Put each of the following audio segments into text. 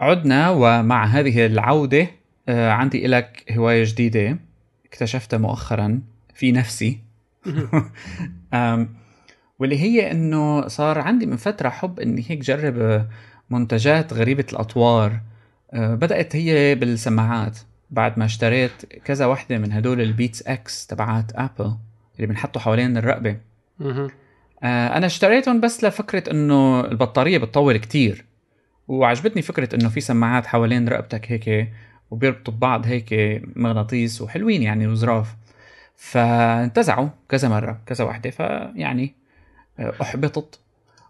عدنا ومع هذه العودة آه، عندي لك هواية جديدة اكتشفتها مؤخرا في نفسي. واللي هي إنه صار عندي من فترة حب إني هيك جرب منتجات غريبة الأطوار. آه، بدأت هي بالسماعات. بعد ما اشتريت كذا وحدة من هدول البيتس إكس تبعات آبل اللي بنحطوا حوالين الرقبة. أنا اشتريتهم بس لفكرة إنه البطارية بتطول كتير. وعجبتني فكرة إنه في سماعات حوالين رقبتك هيك وبيربطوا ببعض هيك مغناطيس وحلوين يعني وظراف فانتزعوا كذا مرة كذا وحدة. فيعني آه، أحبطت.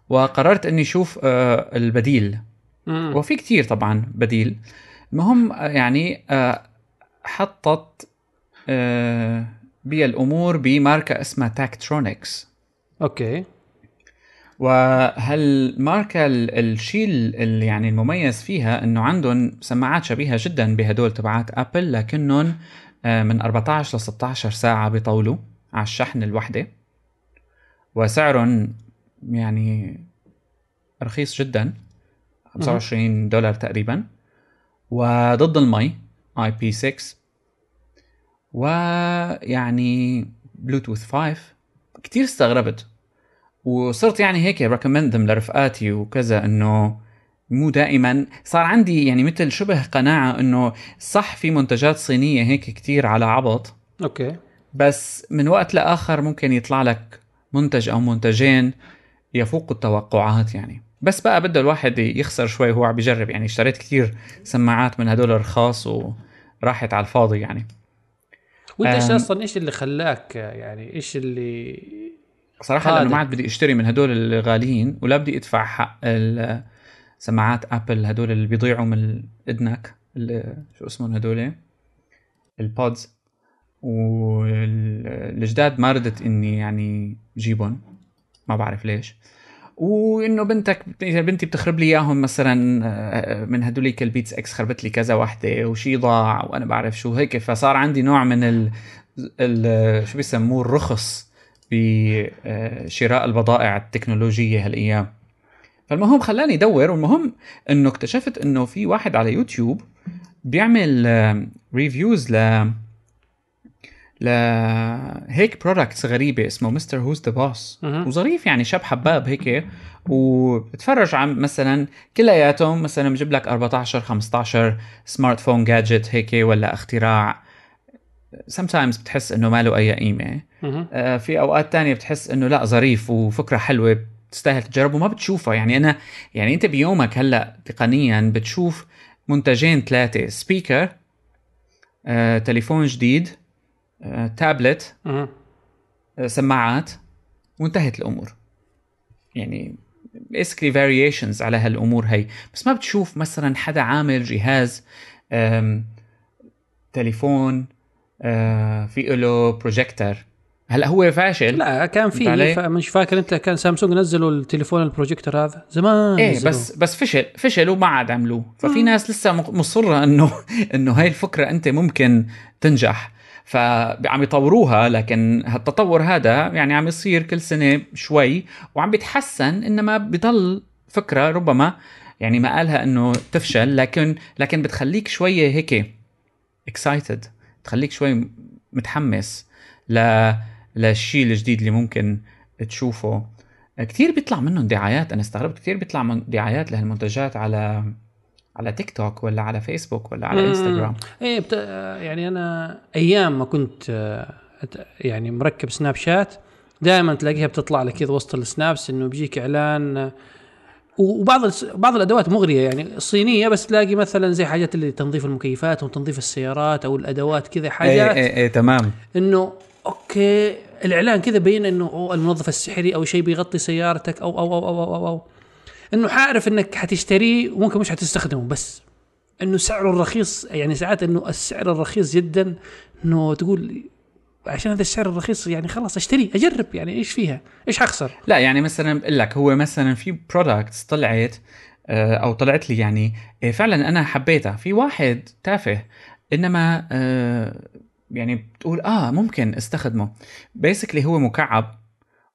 وقررت إني أشوف آه، البديل. وفي كتير طبعا بديل. المهم آه، يعني حطت بي الأمور بماركة اسمها تاكترونكس أوكي. وهالماركة الشيء اللي يعني المميز فيها إنه عندهم سماعات شبيهة جدا بهدول تبعات أبل لكنهم آه، من 14 ل 16 ساعة بيطولوا على الشحن الوحدة. وسعرهم يعني رخيص جدا 25 دولار تقريبا. وضد المي IP 6 ويعني بلوتوث 5 كتير استغربت. وصرت يعني هيك recommendهم لرفقاتي وكذا إنه مو دائما. صار عندي يعني مثل شبه قناعة إنه صح في منتجات صينية هيك كتير على عبط أوكي. بس من وقت لآخر ممكن يطلع لك منتج أو منتجين يفوق التوقعات يعني. بس بقى بده الواحد يخسر شوي وهو عم بيجرب يعني. اشتريت كتير سماعات من هدول الرخاص وراحت على الفاضي يعني. وإنت إيش أصلا إيش اللي خلاك يعني إيش اللي صراحة لأنه ما عاد بدي أشتري من هدول الغاليين ولا بدي أدفع حق سماعات ابل هدول اللي بيضيعوا من اذنك شو اسمهم هدول؟ ال pods والجداد ما ردت إني يعني جيبهم ما بعرف ليش. وإنه بنتك إذا بنتي بتخرب لي إياهم مثلا آه، من هدوليك البيتس إكس خربت لي كذا وحدة وشي ضاع وأنا بعرف شو هيك فصار عندي نوع من ال, ال شو بيسموه الرخص. بشراء البضائع التكنولوجية هالأيام. فالمهم خلاني أدور والمهم إنه اكتشفت إنه في واحد على يوتيوب بيعمل reviews ل ل هيك products غريبة اسمه مستر هوز ذا بوس وظريف يعني شاب حباب هيك وبتفرج عن مثلا كلياتهم مثلا بجيب لك 14 15 smartphone gadget هيك ولا اختراع sometimes بتحس إنه ما له أي قيمة. آه في أوقات تانية بتحس إنه لا ظريف وفكرة حلوة تستاهل تجرب وما بتشوفها. يعني أنا يعني أنت بيومك هلأ تقنيا بتشوف منتجين ثلاثة speaker آه، تليفون جديد آه، تابلت آه، سماعات وانتهت الأمور. يعني basically variations على هالأمور هي. بس ما بتشوف مثلا حدا عامل جهاز تليفون في له بروجيكتور هلا هو فاشل. لا كان في مش فاكر انت كان سامسونج نزلوا التليفون البروجيكتور هذا زمان إيه نزلوا. بس بس فشل فشل وما عاد عملوه. ففي ناس لسه مصرة انه إنه هاي الفكرة أنت ممكن تنجح. فعم يطوروها لكن هالتطور هذا يعني عم يصير كل سنة شوي وعم بيتحسن إنما بضل فكرة ربما يعني ما قالها إنه تفشل لكن لكن بتخليك شوية هيك اكسايتد تخليك شوي متحمس ل للشيء الجديد اللي ممكن تشوفه. كثير بيطلع منهم دعايات أنا استغربت كثير بيطلع من دعايات لهالمنتجات على على تيك توك ولا على فيسبوك ولا على انستغرام إيه بت... يعني أنا أيام ما كنت يعني مركب سناب شات دائما تلاقيها بتطلع لك كذا وسط ال snaps إنه بيجيك إعلان وبعض بعض الأدوات مغرية يعني صينية بس تلاقي مثلا زي حاجات اللي تنظيف المكيفات وتنظيف السيارات أو الأدوات كذا حاجات اي اي, تمام إنه أوكي الإعلان كذا بين إنه المنظف السحري أو شيء بيغطي سيارتك أو أو أو أو أو, أو, أو. إنه حاعرف إنك حتشتريه وممكن مش حتستخدمه بس إنه سعره الرخيص يعني ساعات إنه السعر الرخيص جدا إنه تقول عشان هذا السعر الرخيص يعني خلاص أشتري أجرب يعني إيش فيها؟ إيش حخسر؟ لا يعني مثلا بقول لك هو مثلا في products طلعت آه، أو طلعت لي يعني آه، فعلا أنا حبيتها في واحد تافه إنما آه، يعني بتقول آه ممكن أستخدمه basically هو مكعب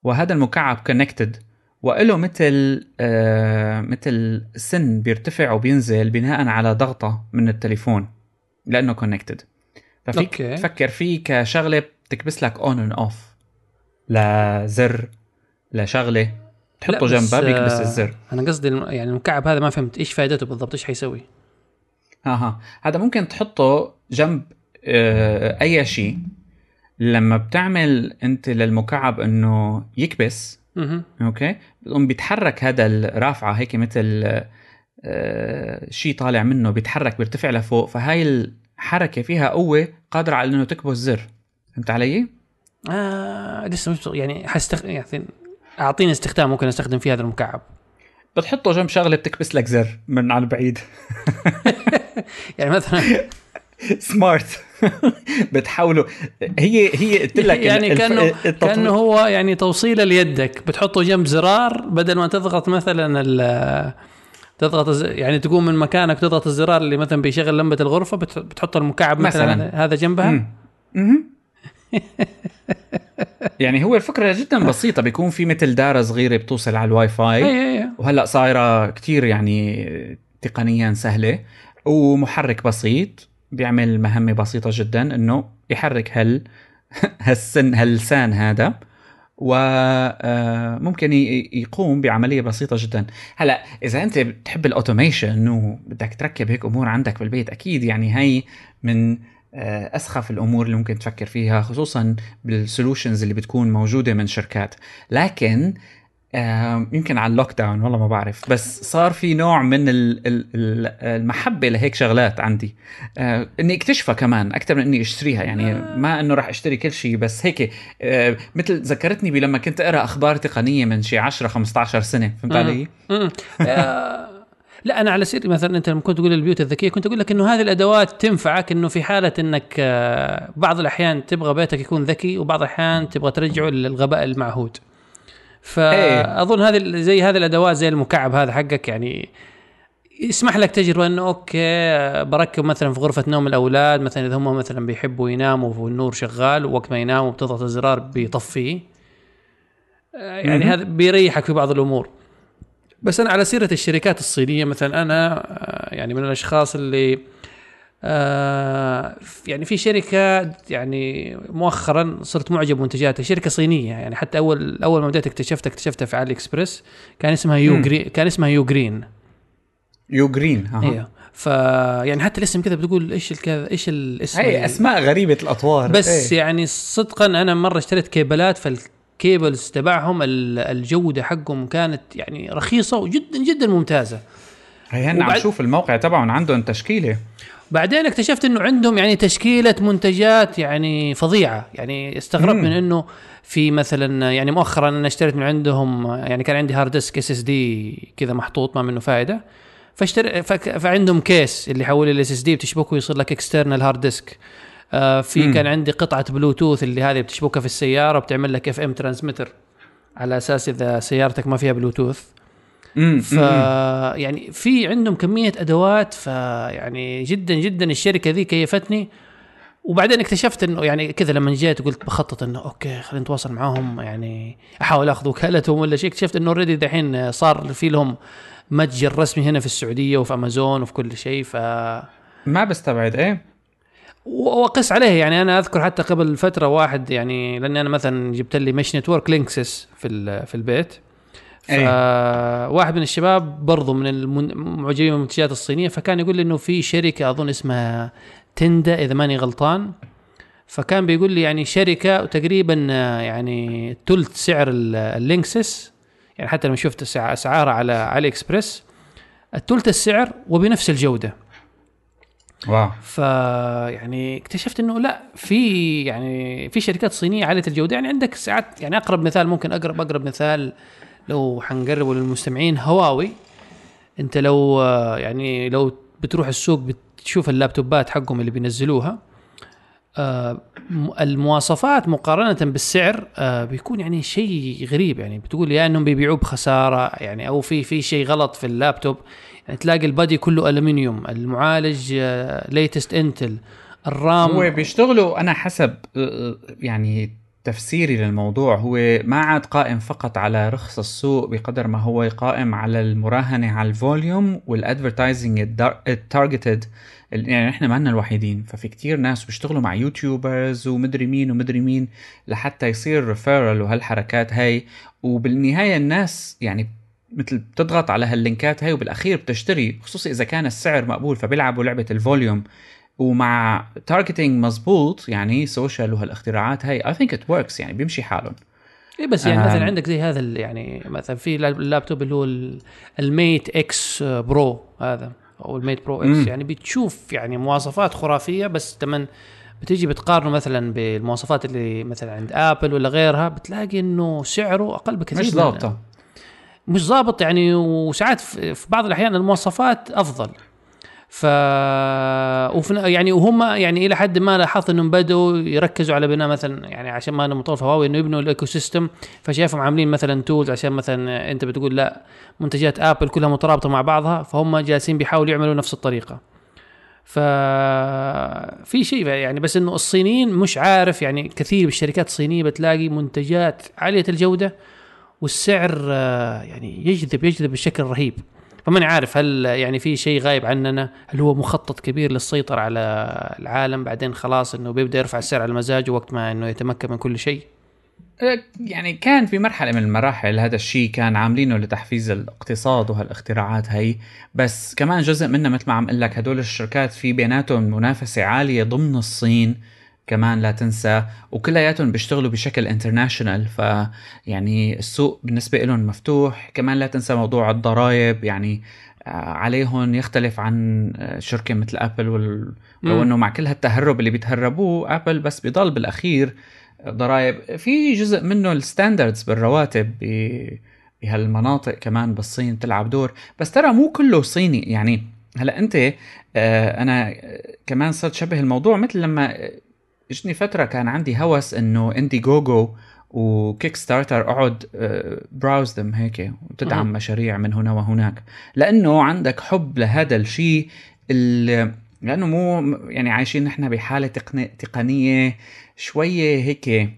وهذا المكعب connected وله مثل آه مثل سن بيرتفع وبينزل بناء على ضغطة من التليفون لأنه connected ففيك. تفكر فيه كشغلة بتكبس لك on and off لزر لشغله تحطه جنبها بيكبس آه، الزر. أنا قصدي يعني المكعب هذا ما فهمت إيش فائدته بالضبط إيش حيسوي؟ ها ها هذا ممكن تحطه جنب آه، أي شيء. لما بتعمل أنت للمكعب إنه يكبس مهم. أوكي؟ بتقوم بيتحرك هذا الرافعة هيك مثل آه، شيء طالع منه بيتحرك بيرتفع لفوق. فهاي الحركة فيها قوة قادرة على إنه تكبس زر. فهمت علي؟ آه لسه مش يعني حستخ... يعني أعطيني استخدام ممكن أستخدم فيه هذا المكعب. بتحطه جنب شغلة بتكبس لك زر من على البعيد. يعني مثلا سمارت بتحاوله. هي هي قلت لك يعني الف- كانه التطوير- كأنه هو يعني توصيلة ليدك. بتحطه جنب زرار بدل ما تضغط مثلا ال تضغط يعني تقوم من مكانك تضغط الزرار اللي مثلا بيشغل لمبة الغرفة بت- بتحط المكعب مثلا, مثلاً. هذا جنبها. يعني هو الفكرة جدا بسيطة. بيكون في مثل داره صغيرة بتوصل على الواي اي فاي اي اي وهلأ صايرة كتير يعني تقنيا سهلة ومحرك بسيط. بيعمل مهمة بسيطة جدا إنه يحرك هال هالسن هاللسان هذا. وممكن يقوم بعملية بسيطة جدا. هلأ إذا أنت بتحب ال automation وبدك تركب هيك أمور عندك بالبيت أكيد يعني هي من آه، أسخف الأمور اللي ممكن تفكر فيها خصوصا بال solutions اللي بتكون موجودة من شركات. لكن آه، يمكن على ال lockdown والله ما بعرف بس صار في نوع من ال- ال- ال- المحبة لهيك شغلات عندي. آه، إني اكتشفها كمان أكثر من إني أشتريها يعني ما إنه راح أشتري كل شيء بس هيك آه، مثل ذكرتني بلما كنت أقرأ أخبار تقنية من شي 10 15 سنة فهمت. علي؟ لا أنا على سير مثلا أنت لما كنت تقول البيوت الذكية كنت أقول لك إنه هذه الأدوات تنفعك إنه في حالة إنك آه، بعض الأحيان تبغى بيتك يكون ذكي وبعض الأحيان تبغى ترجعه للغباء المعهود. فأظن هذه زي هذه الأدوات زي المكعب هذا حقك يعني يسمح لك تجربة إنه okay بركب مثلا في غرفة نوم الأولاد مثلا إذا هم مثلا بيحبوا يناموا والنور شغال ووقت ما يناموا بتضغط الزرار بيطفيه. آه، يعني. هذا بيريحك في بعض الأمور. بس أنا على سيرة الشركات الصينية مثلا أنا آه، يعني من الأشخاص اللي آه، يعني في شركة يعني مؤخرا صرت معجب بمنتجاتها شركة صينية يعني حتى أول أول ما بديت اكتشفتها اكتشفتها في AliExpress كان اسمها UGREEN كان اسمها UGREEN UGREEN ها أيوه ف يعني حتى الاسم كذا بتقول إيش الكذا إيش الاسم هي أسماء غريبة الأطوار بس إيه. يعني صدقا أنا مرة اشتريت كيبلات فال cables تبعهم ال- الجودة حقهم كانت يعني رخيصة وجدا جدا ممتازة. هي هن عم وبعد- شوف الموقع تبعهم عندهم تشكيلة. بعدين اكتشفت إنه عندهم يعني تشكيلة منتجات يعني فظيعة. يعني استغربت. من إنه في مثلا يعني مؤخرا أنا اشتريت من عندهم يعني كان عندي hard disk SSD كذا محطوط ما منه فائده فاشتري فك- فعندهم case اللي يحول ال SSD بتشبكه يصير لك external hard disk في مم. كان عندي قطعة بلوتوث اللي هذه بتشبكها في السيارة وبتعمل لك FM transmitter على أساس إذا سيارتك ما فيها بلوتوث ف يعني في عندهم كمية أدوات فيعني جدا جدا الشركة ذي كيفتني. وبعدين اكتشفت إنه يعني كذا لما جيت قلت بخطط إنه okay خلينا نتواصل معاهم يعني أحاول أخذ وكالتهم ولا شيء. اكتشفت إنه already دحين صار في لهم متجر رسمي هنا في السعودية وفي أمازون وفي كل شيء ف ما بستبعد إيه؟ وقس عليه. يعني أنا أذكر حتى قبل فترة واحد يعني لأني أنا مثلا جبت لي mesh network Linksys في ال- في البيت. فواحد من الشباب برضو من المعجبين من المنتجات الصينية فكان يقول لي إنه في شركة أظن اسمها Tenda إذا ماني غلطان. فكان بيقول لي يعني شركة تقريبا يعني ثلث سعر ال- ال Linksys. يعني حتى لما شفت سع- اسعارها على AliExpress الثلث السعر وبنفس الجودة. wow. فيعني اكتشفت إنه لا في يعني في شركات صينية عاليه الجودة. يعني عندك ساعات يعني أقرب مثال ممكن أقرب أقرب مثال لو حنقربه للمستمعين هواوي. أنت لو آه، يعني لو بتروح السوق بتشوف اللابتوبات حقهم اللي بينزلوها المواصفات مقارنة بالسعر آه، بيكون يعني شيء غريب. يعني بتقول يا إنهم بيبيعوه بخسارة يعني أو في في شيء غلط في اللابتوب. يعني تلاقي ال body كله الومنيوم المعالج latest Intel ال RAM. هو بيشتغلوا أنا حسب آه، يعني تفسيري للموضوع هو ما عاد قائم فقط على رخص السوق بقدر ما هو قائم على المراهنة على ال volume وال advertising ال targeted يعني إحنا ما الوحيدين ففي كتير ناس بيشتغلوا مع يوتيوبرز ومدري مين ومدري مين لحتى يصير referral وهالحركات هاي. وبالنهاية الناس يعني مثل بتضغط على هاللينكات هاي وبالأخير بتشتري خصوصي إذا كان السعر مقبول فبيلعبوا لعبة ال volume. ومع targeting مزبوط يعني social وهالاختراعات هاي I think it works يعني بيمشي حالهم. اي بس يعني مثلا عندك زي هذا يعني مثلا في اللابتوب اللي هو ال MateBook X Pro هذا أو ال Mate Pro X مم. يعني بتشوف يعني مواصفات خرافية بس تمن بتيجي بتقارنه مثلا بالمواصفات اللي مثلا عند ابل ولا غيرها بتلاقي إنه سعره أقل بكثير مش ضابطة. مش ضابط يعني وساعات في بعض الأحيان المواصفات أفضل. ف وفي يعني وهم يعني إلى حد ما لاحظت إنهم بدوا يركزوا على بناء مثلا يعني عشان ما مطور هواوي إنه يبنوا ال ecosystem فشايفهم عاملين مثلا tools عشان مثلا أنت بتقول لا منتجات ابل كلها مترابطة مع بعضها فهم جالسين بيحاولوا يعملوا نفس الطريقة. ف في شيء يعني بس إنه الصينيين مش عارف يعني كثير بالشركات الصينية بتلاقي منتجات عالية الجودة والسعر آه، يعني يجذب يجذب بشكل رهيب. فماني عارف هل يعني في شيء غايب عننا هل هو مخطط كبير للسيطرة على العالم بعدين خلاص إنه بيبدأ يرفع السعر على مزاجه وقت ما إنه يتمكن من كل شيء؟ أه، يعني كان في مرحلة من المراحل هذا الشيء كان عاملينه لتحفيز الاقتصاد وهالاختراعات هي بس كمان جزء منه مثل ما عم قلك هدول الشركات في بيناتهم منافسة عالية ضمن الصين كمان لا تنسى وكلياتهم بيشتغلوا بشكل international فيعني السوق بالنسبة لهم مفتوح. كمان لا تنسى موضوع الضرائب يعني آه، عليهم يختلف عن آه، شركة مثل ابل وال... ولو إنه مع كل هالتهرب اللي بيتهربوه ابل بس بيضل بالأخير ضرائب. في جزء منه ال standards بالرواتب بهالمناطق كمان بالصين تلعب دور. بس ترى مو كله صيني يعني هلأ أنت آه، أنا كمان صرت شبه الموضوع مثل لما اجتني فترة كان عندي هوس إنه Indiegogo و Kickstarter اقعد browse them هيك وتدعم مشاريع من هنا وهناك. لأنه عندك حب لهذا الشيء لأنه مو يعني عايشين نحن بحالة تقنية شوية هيك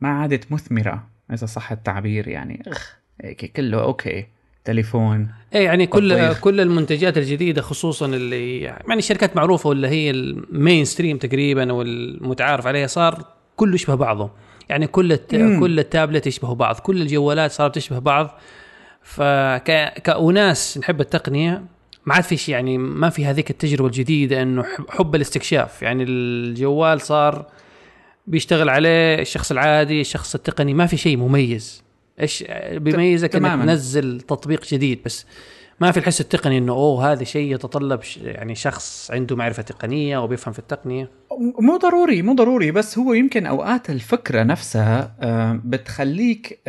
ما عادت مثمرة إذا صح التعبير يعني. إخ. هيك كله أوكي. تليفون. إيه يعني كل بطيخ. كل المنتجات الجديدة خصوصا اللي يعني شركات معروفة ولا هي ال mainstream تقريبا والمتعارف عليها صار كله يشبه بعضه يعني كل الت... كل التابلت يشبه بعض كل الجوالات صارت تشبه بعض. فكأناس نحب التقنية ما عاد في شيء يعني ما في هذيك التجربة الجديدة إنه حب الاستكشاف. يعني الجوال صار بيشتغل عليه الشخص العادي الشخص التقني ما في شيء مميز. إيش بيميزك إنك تنزل تطبيق جديد بس ما في الحس التقني إنه أوه هذا شيء يتطلب يعني شخص عنده معرفة تقنية وبيفهم في التقنية. مو ضروري مو ضروري بس هو يمكن أوقات الفكرة نفسها بتخليك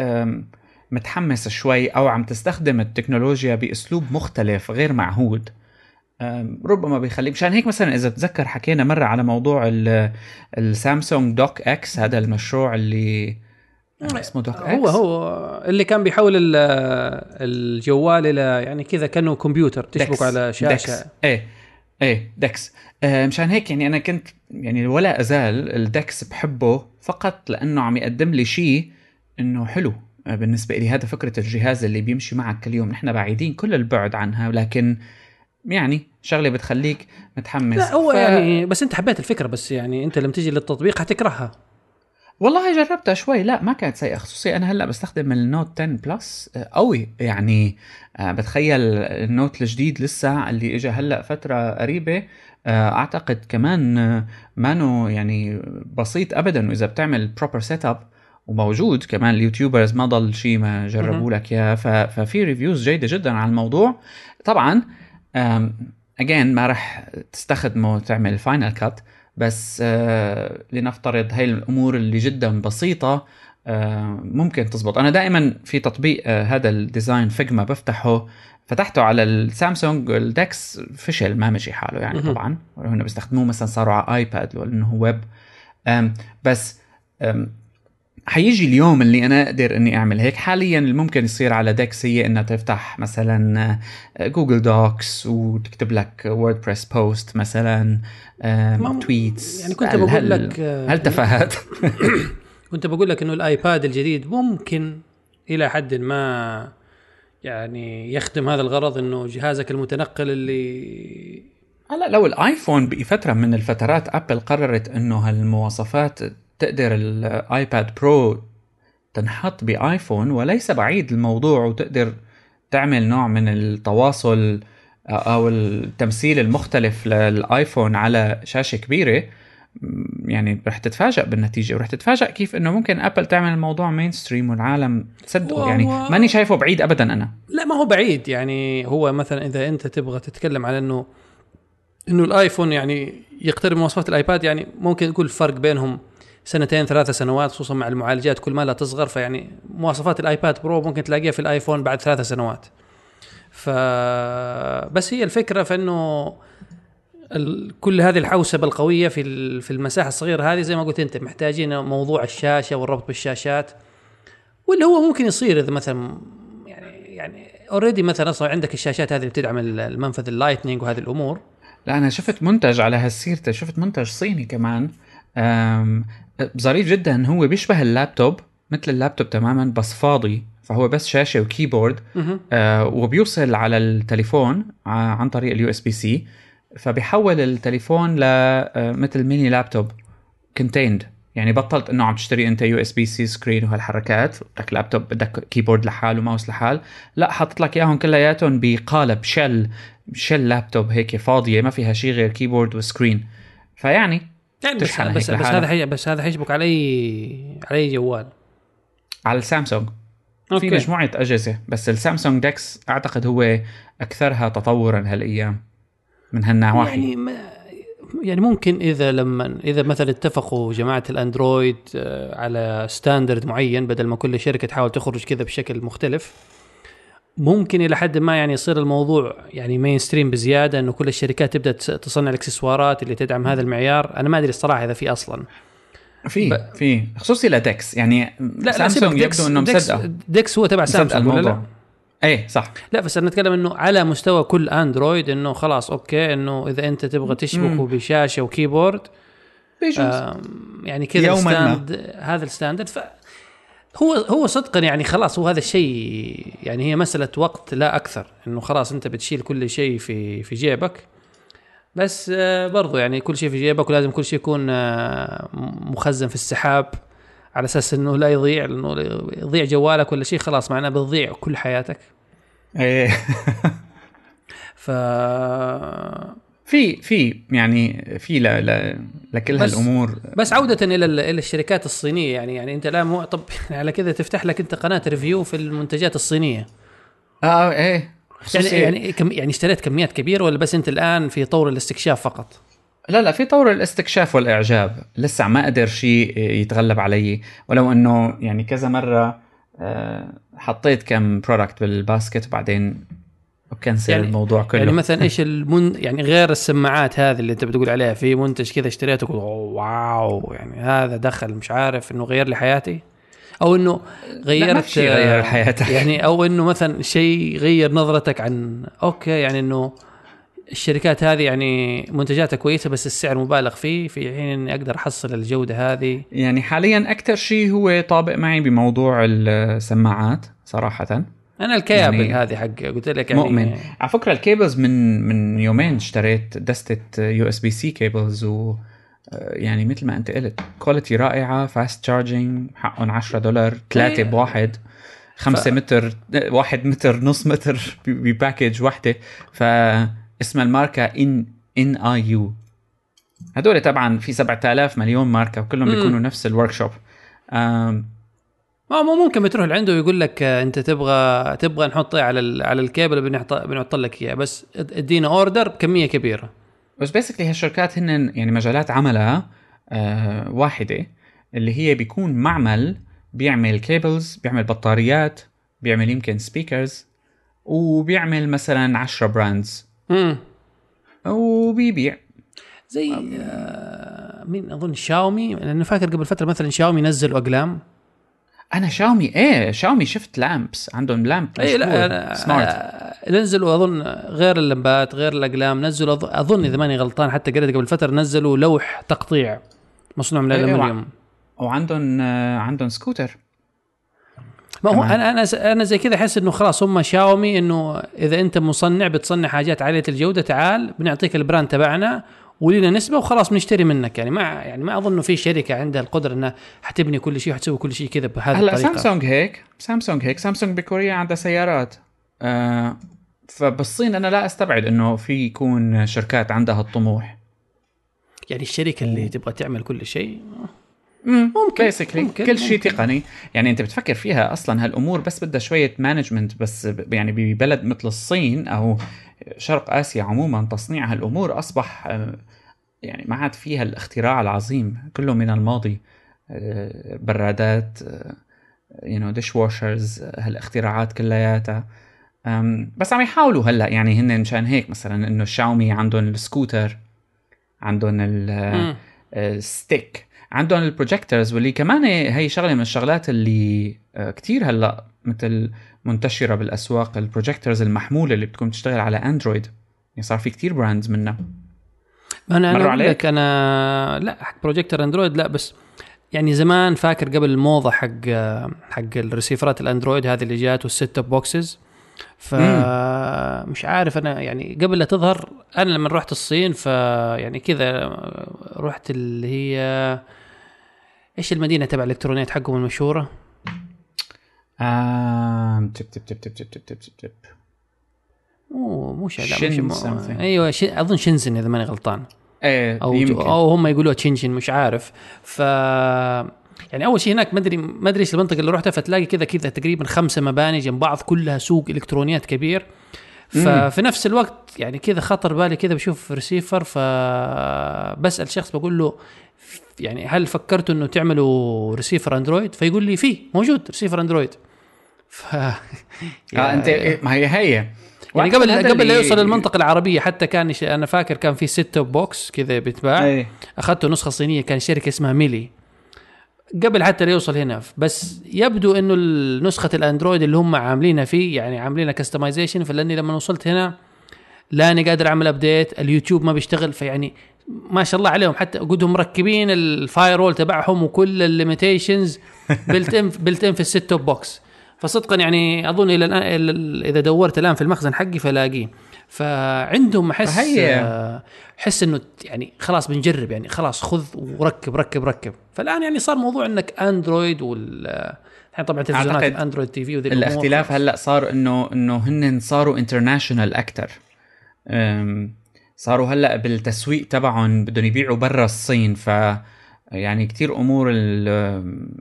متحمس شوي أو عم تستخدم التكنولوجيا بأسلوب مختلف غير معهود. ربما بيخليك مشان هيك مثلا إذا تذكر حكينا مرة على موضوع السامسونج DeX هذا المشروع اللي آه، اسمه DeX هو هو اللي كان بيحول الجوال إلى يعني كذا كأنه كمبيوتر تشبك على شاشة. DeX. إيه. إيه. DeX آه مشان هيك يعني أنا كنت يعني ولا أزال ال DeX بحبه فقط لأنه عم يقدم لي شيء إنه حلو آه، بالنسبة لي هذا فكرة الجهاز اللي بيمشي معك كل يوم. نحن بعيدين كل البعد عنها ولكن يعني شغلة بتخليك متحمس. لا هو ف... يعني بس أنت حبيت الفكرة بس يعني أنت لما تيجي للتطبيق حتكرهها والله جربتها شوي. لا ما كانت سيئة. خصوصي أنا هلأ بستخدم ال Note 10 Plus آه، قوي. يعني آه، بتخيل ال Note الجديد لسه اللي اجى هلأ فترة قريبة. آه، أعتقد كمان مانو يعني بسيط ابدا وإذا بتعمل proper setup وموجود كمان ال YouTubers ما ضل شيء ما جربوا لك إياه. ففي reviews جيدة جدا على الموضوع. طبعا again ما راح تستخدمه تعمل Final Cut بس آه لنفترض هاي الأمور اللي جدا بسيطة آه ممكن تزبط. أنا دائما في تطبيق آه هذا ال design Figma بفتحه فتحته على السامسونج ال DeX فشل ما مشي حاله يعني طبعا. هن بيستخدموه مثلا صاروا على آيباد لأنه هو ويب. بس حيجي اليوم اللي أنا أقدر إني أعمل هيك. حاليا اللي ممكن يصير على DeX هي إنها تفتح مثلا Google Docs وتكتب لك WordPress post مثلا tweets يعني كنت بقول لك هالتفاهات؟ كنت بقول لك إنه الآيباد الجديد ممكن إلى حد ما يعني يخدم هذا الغرض إنه جهازك المتنقل اللي هلا لو الآيفون بفترة من الفترات ابل قررت إنه هالمواصفات تقدر الايباد برو تنحط بايفون وليس بعيد الموضوع وتقدر تعمل نوع من التواصل أو التمثيل المختلف للآيفون على شاشة كبيرة. يعني رح تتفاجئ بالنتيجة ورح تتفاجئ كيف إنه ممكن أبل تعمل الموضوع mainstream والعالم تصدقه يعني ماني شايفه بعيد ابدا أنا. لا ما هو بعيد. يعني هو مثلا إذا أنت تبغى تتكلم على إنه إنه الآيفون يعني يقترب مواصفات الآيباد يعني ممكن تقول الفرق بينهم سنتين ثلاثة سنوات خصوصا مع المعالجات كل ما لا تصغر فيعني مواصفات الايباد برو ممكن تلاقيها في الآيفون بعد ثلاثة سنوات ف بس هي الفكرة في إنه ال... كل هذه الحوسبة القوية في. في المساحة الصغيرة هذه زي ما قلت أنت محتاجين موضوع الشاشة والربط بالشاشات واللي هو ممكن يصير إذا مثلا يعني يعني already مثلا أصلا عندك الشاشات هذه اللي بتدعم المنفذ ال Lightning وهذه الأمور لا أنا شفت منتج على هالسيرته شفت منتج صيني كمان ظريف جدا هو بيشبه اللابتوب مثل اللابتوب تماما بس فاضي. فهو بس شاشة و keyboard آه وبيوصل على التليفون عن طريق ال USB-C فبيحول التليفون لمثل mini laptop كونتيند يعني بطلت إنه عم تشتري أنت USB-C screen وهالحركات بدك لابتوب بدك keyboard لحال وماوس لحال. لا حاطط لك إياهم كلياتهم بقالب شل شل لابتوب هيك فاضية ما فيها شيء غير keyboard و screen. فيعني يعني بس, بس, بس هذا حي بس هذا حيشبك علي على جوال. على السامسونج. أوكي. في مجموعة أجهزة بس السامسونج DeX أعتقد هو أكثرها تطورا هالأيام من هالنواحي. يعني ما يعني ممكن إذا لما إذا مثلا اتفقوا جماعة الأندرويد آه، على standard معين بدل ما كل شركة تحاول تخرج كذا بشكل مختلف ممكن إلى حد ما يعني يصير الموضوع يعني mainstream بزيادة إنه كل الشركات تبدأ تصنع الإكسسوارات اللي تدعم هذا المعيار. أنا ما أدري الصراحة إذا في أصلا. في ب... في. خصوصي ل DeX يعني لا سامسونج يبدو انه مصدقه DeX هو تبع سامسونج ولا لا؟ إيه صح. لا بس أنا نتكلم إنه على مستوى كل اندرويد إنه خلاص أوكي إنه إذا أنت تبغى تشبكه بشاشه و keyboard يعني كذا الستاند هذا الستاندرد. هو هو صدقا يعني خلاص هو هذا الشيء يعني هي مسألة وقت لا أكثر إنه خلاص أنت بتشيل كل شيء في في جيبك. بس آه برضو يعني كل شيء في جيبك ولازم كل شيء يكون آه مخزن في السحاب على أساس إنه لا يضيع لأنه يضيع جوالك ولا شيء خلاص معناه بتضيع كل حياتك. إيه. ف في في يعني في ل... ل... لكل بس هالامور بس عودة إلى إلى الشركات الصينية يعني يعني أنت لا مو طب على كذا تفتح لك أنت قناة ريفيو في المنتجات الصينية. آه إيه. يعني يعني كم يعني اشتريت كميات كبيرة ولا بس أنت الآن في طور الاستكشاف فقط؟ لا لا في طور الاستكشاف والإعجاب. لسه ما قدر شيء يتغلب علي. ولو أنه يعني كذا مرة آه، حطيت كم product بال basket وبعدين و cancel يعني الموضوع كله. يعني مثلا إيش المن يعني غير السماعات هذه اللي انت بتقول عليها في منتج كذا اشتريته wow يعني هذا دخل مش عارف إنه غير لي حياتي؟ أو إنه غيرت غير حياتك. يعني أو إنه مثلا شيء غير نظرتك عن أوكي يعني إنه الشركات هذه يعني منتجاتها كويسة بس السعر مبالغ فيه في حين إني أقدر أحصل الجودة هذه. يعني حاليا أكثر شيء هو طابق معي بموضوع السماعات صراحة. أنا الكيابل يعني هذه حق قلت لك يعني مؤمن. على فكرة ال cables من من يومين اشتريت دستة USB-C cables و يعني مثل ما أنت قلت quality رائعة fast charging حقهم 10 دولار ثلاثة إيه. بواحد خمسة ف... متر واحد متر نص متر ب package وحدة. فاسم الماركة NNIU. هدول طبعا في 7000 مليون ماركة وكلهم بيكونوا نفس ال workshop ما مو ممكن بتروح لعنده ويقول لك آه، أنت تبغى تبغى نحط على على الكيبل بنحط بنحط لك إياه. بس ادينا order بكمية كبيرة. بس basically هالشركات هن يعني مجالات عملها آه واحدة اللي هي بيكون معمل بيعمل cables بيعمل بطاريات بيعمل يمكن speakers وبيعمل مثلا 10 brands امم وبيبيع. زي آه مين أظن شاومي لأنه فاكر قبل فترة مثلا شاومي نزلوا أقلام. أنا شاومي إيه شاومي شفت lamps عندهم لامب اي لا سمارت آه نزلوا أظن غير اللمبات غير الأقلام نزلوا أظن إذا ماني غلطان حتى قريت قبل فترة نزلوا لوح تقطيع مصنوع من إيه، الالومنيوم وعندهم آه، عندهم سكوتر. ما هو. أنا أنا أنا زي كذا أحس إنه خلاص هم شاومي إنه إذا أنت مصنع بتصنع حاجات عالية الجودة تعال بنعطيك ال brand تبعنا ولنا نسبة وخلاص بنشتري منك. يعني ما يعني ما أظن في شركة عندها القدرة إنها حتبني كل شيء وحتسوي كل شيء كذا بهذه هلا سامسونج هيك سامسونج هيك. سامسونج بكوريا عندها سيارات. آه فبالصين أنا لا أستبعد إنه في يكون شركات عندها الطموح. يعني الشركة اللي تبغى تعمل كل شيء ممكن basically ممكن، كل شيء. تقني. يعني أنت بتفكر فيها أصلا هالأمور بس بدها شوية management بس يعني ببلد مثل الصين أو شرق آسيا عموما تصنيع هالأمور أصبح آه، يعني ما عاد فيها الاختراع العظيم. كله من الماضي آه، برادات you know dishwashers هالاختراعات كلياتها. بس عم يحاولوا هلأ يعني هن مشان هيك مثلا إنه الشاومي عندهم السكوتر عندهم مم. ال stick. عندهم ال projectors واللي كمان هي شغلة من الشغلات اللي آه، كتير هلأ مثل منتشرة بالأسواق ال projectors المحمولة اللي بتكون تشتغل على اندرويد يعني صار في كتير brands منها. ما أنا أنا عليك؟ أنا لا حق بروجيكتور اندرويد لا بس يعني زمان فاكر قبل الموضة حق حق الريسيفرات الأندرويد هذه اللي جات وال set-top boxes فمش عارف أنا يعني قبل لا تظهر أنا لما رحت الصين ف يعني كذا رحت اللي هي إيش المدينة تبع الإلكترونيات حقهم المشهورة؟ آم، تب تب تب تب تب تب تب تب. تب مو مو شي- لا شن مش something. أيوه شي أظن شنزن إذا ماني غلطان. إيه أو يمكن. أو هم يقولوها تشينشن مش عارف. ف يعني أول شيء هناك ما أدري ما أدري إيش المنطقة اللي رحتها فتلاقي كذا كذا تقريبا خمسة مباني جنب بعض كلها سوق إلكترونيات كبير. ففي نفس الوقت يعني كذا خطر بالي كذا بشوف ريسيفر فبسال شخص بقول له يعني هل فكرتوا إنه تعملوا ريسيفر اندرويد فيقول لي في موجود ريسيفر اندرويد ف آه أنت إيه، ما هي هي. يعني قبل قبل لا يوصل للمنطقة العربية حتى كان أنا فاكر كان في set box كذا بيتباع. إيه. أخذته نسخة صينية كان شركة اسمها ميلي. قبل حتى لا يوصل هنا بس يبدو إنه نسخه الأندرويد اللي هم عاملينها فيه يعني عاملينها customization فلأني لما وصلت هنا لاني قادر أعمل update اليوتيوب ما بيشتغل فيعني ما شاء الله عليهم. حتى قدهم مركبين ال firewall تبعهم وكل ال limitations built-in built-in في ال set-top box فصدقا يعني أظن إلى الان إذا دورت الآن في المخزن حقي فلاقيه. فعندهم احس أحس إنه يعني خلاص بنجرب يعني. خلاص خذ وركب ركب ركب. فالآن يعني صار موضوع إنك اندرويد وال الحين طبعا تلفزيونات Android TV وذي الاختلاف. هلأ صار انه إنه هن صاروا international أكثر صاروا هلأ بالتسويق تبعهم بدهم يبيعوا برا الصين ف يعني كتير أمور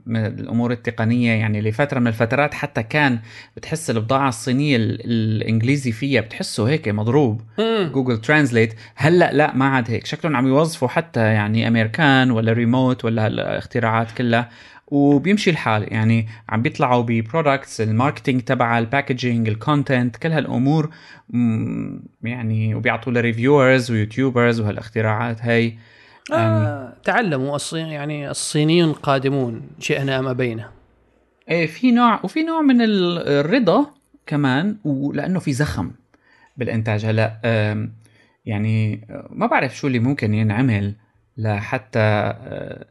الأمور التقنية يعني لفتره من الفترات حتى كان بتحس البضاعة الصينية ال- الإنجليزي فيها بتحسه هيك مضروب. مم. Google Translate هلأ لا ما عاد هيك. شكلهم عم يوظفوا حتى يعني أمريكان ولا ريموت ولا الاختراعات كلها. وبيمشي الحال. يعني عم بيطلعوا ب products ال marketing تبع ال packaging ال content كل هالأمور. يعني وبيعطوا ل reviewers و YouTubers وهالإختراعات هي آه تعلموا الصين يعني الصينيون قادمون شئنا أم أبينا. إيه في نوع وفي نوع من ال- الرضا كمان ولأنه في زخم بالإنتاج. هلأ يعني آه، ما بعرف شو اللي ممكن ينعمل لحتى آه،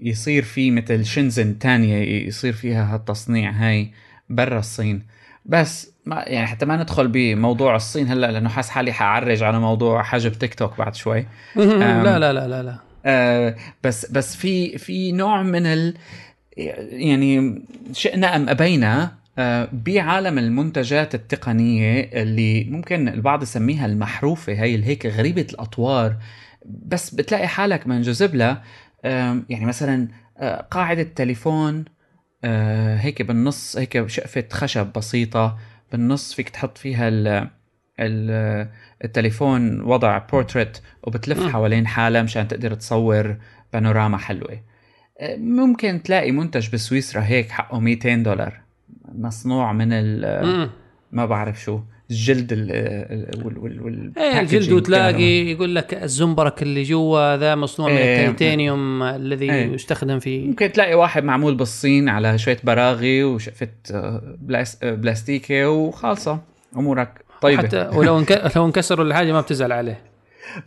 يصير في مثل شنزن تانية يصير فيها هالتصنيع هاي برا الصين. بس ما يعني حتى ما ندخل بموضوع الصين هلا لأنه حاس حالي حأعرج على موضوع حجب تيك توك بعد شوي. لا لا لا لا لا. آه، بس بس في في نوع من ال يعني شئنا أم أبينا آه، بعالم المنتجات التقنية اللي ممكن البعض يسميها المحروفة هي اللي هيك غريبة الأطوار بس بتلاقي حالك منجذب لها. يعني مثلا آه، قاعدة تليفون آه، هيك بالنص هيك شقفة خشب بسيطة بالنص فيك تحط فيها ال ال- التليفون وضع بورتريت وبتلف. حوالين حالها مشان تقدر تصور بانوراما حلوة آه، ممكن تلاقي منتج بسويسرا هيك حقه 200 دولار مصنوع من ال. ما بعرف شو الجلد ال ال- وال وال وال إيه packaging جلد وتلاقي. يقول لك الزنبرك اللي جوا ذا مصنوع من. التيتانيوم الذي إيه. يستخدم في ممكن تلاقي واحد معمول بالصين على شوية براغي وشقفه آه، بلاس آه، بلاستيكة وخالصة أمورك طيبة حتى ولو. لو انكسر ولا حاجة ما بتزعل عليه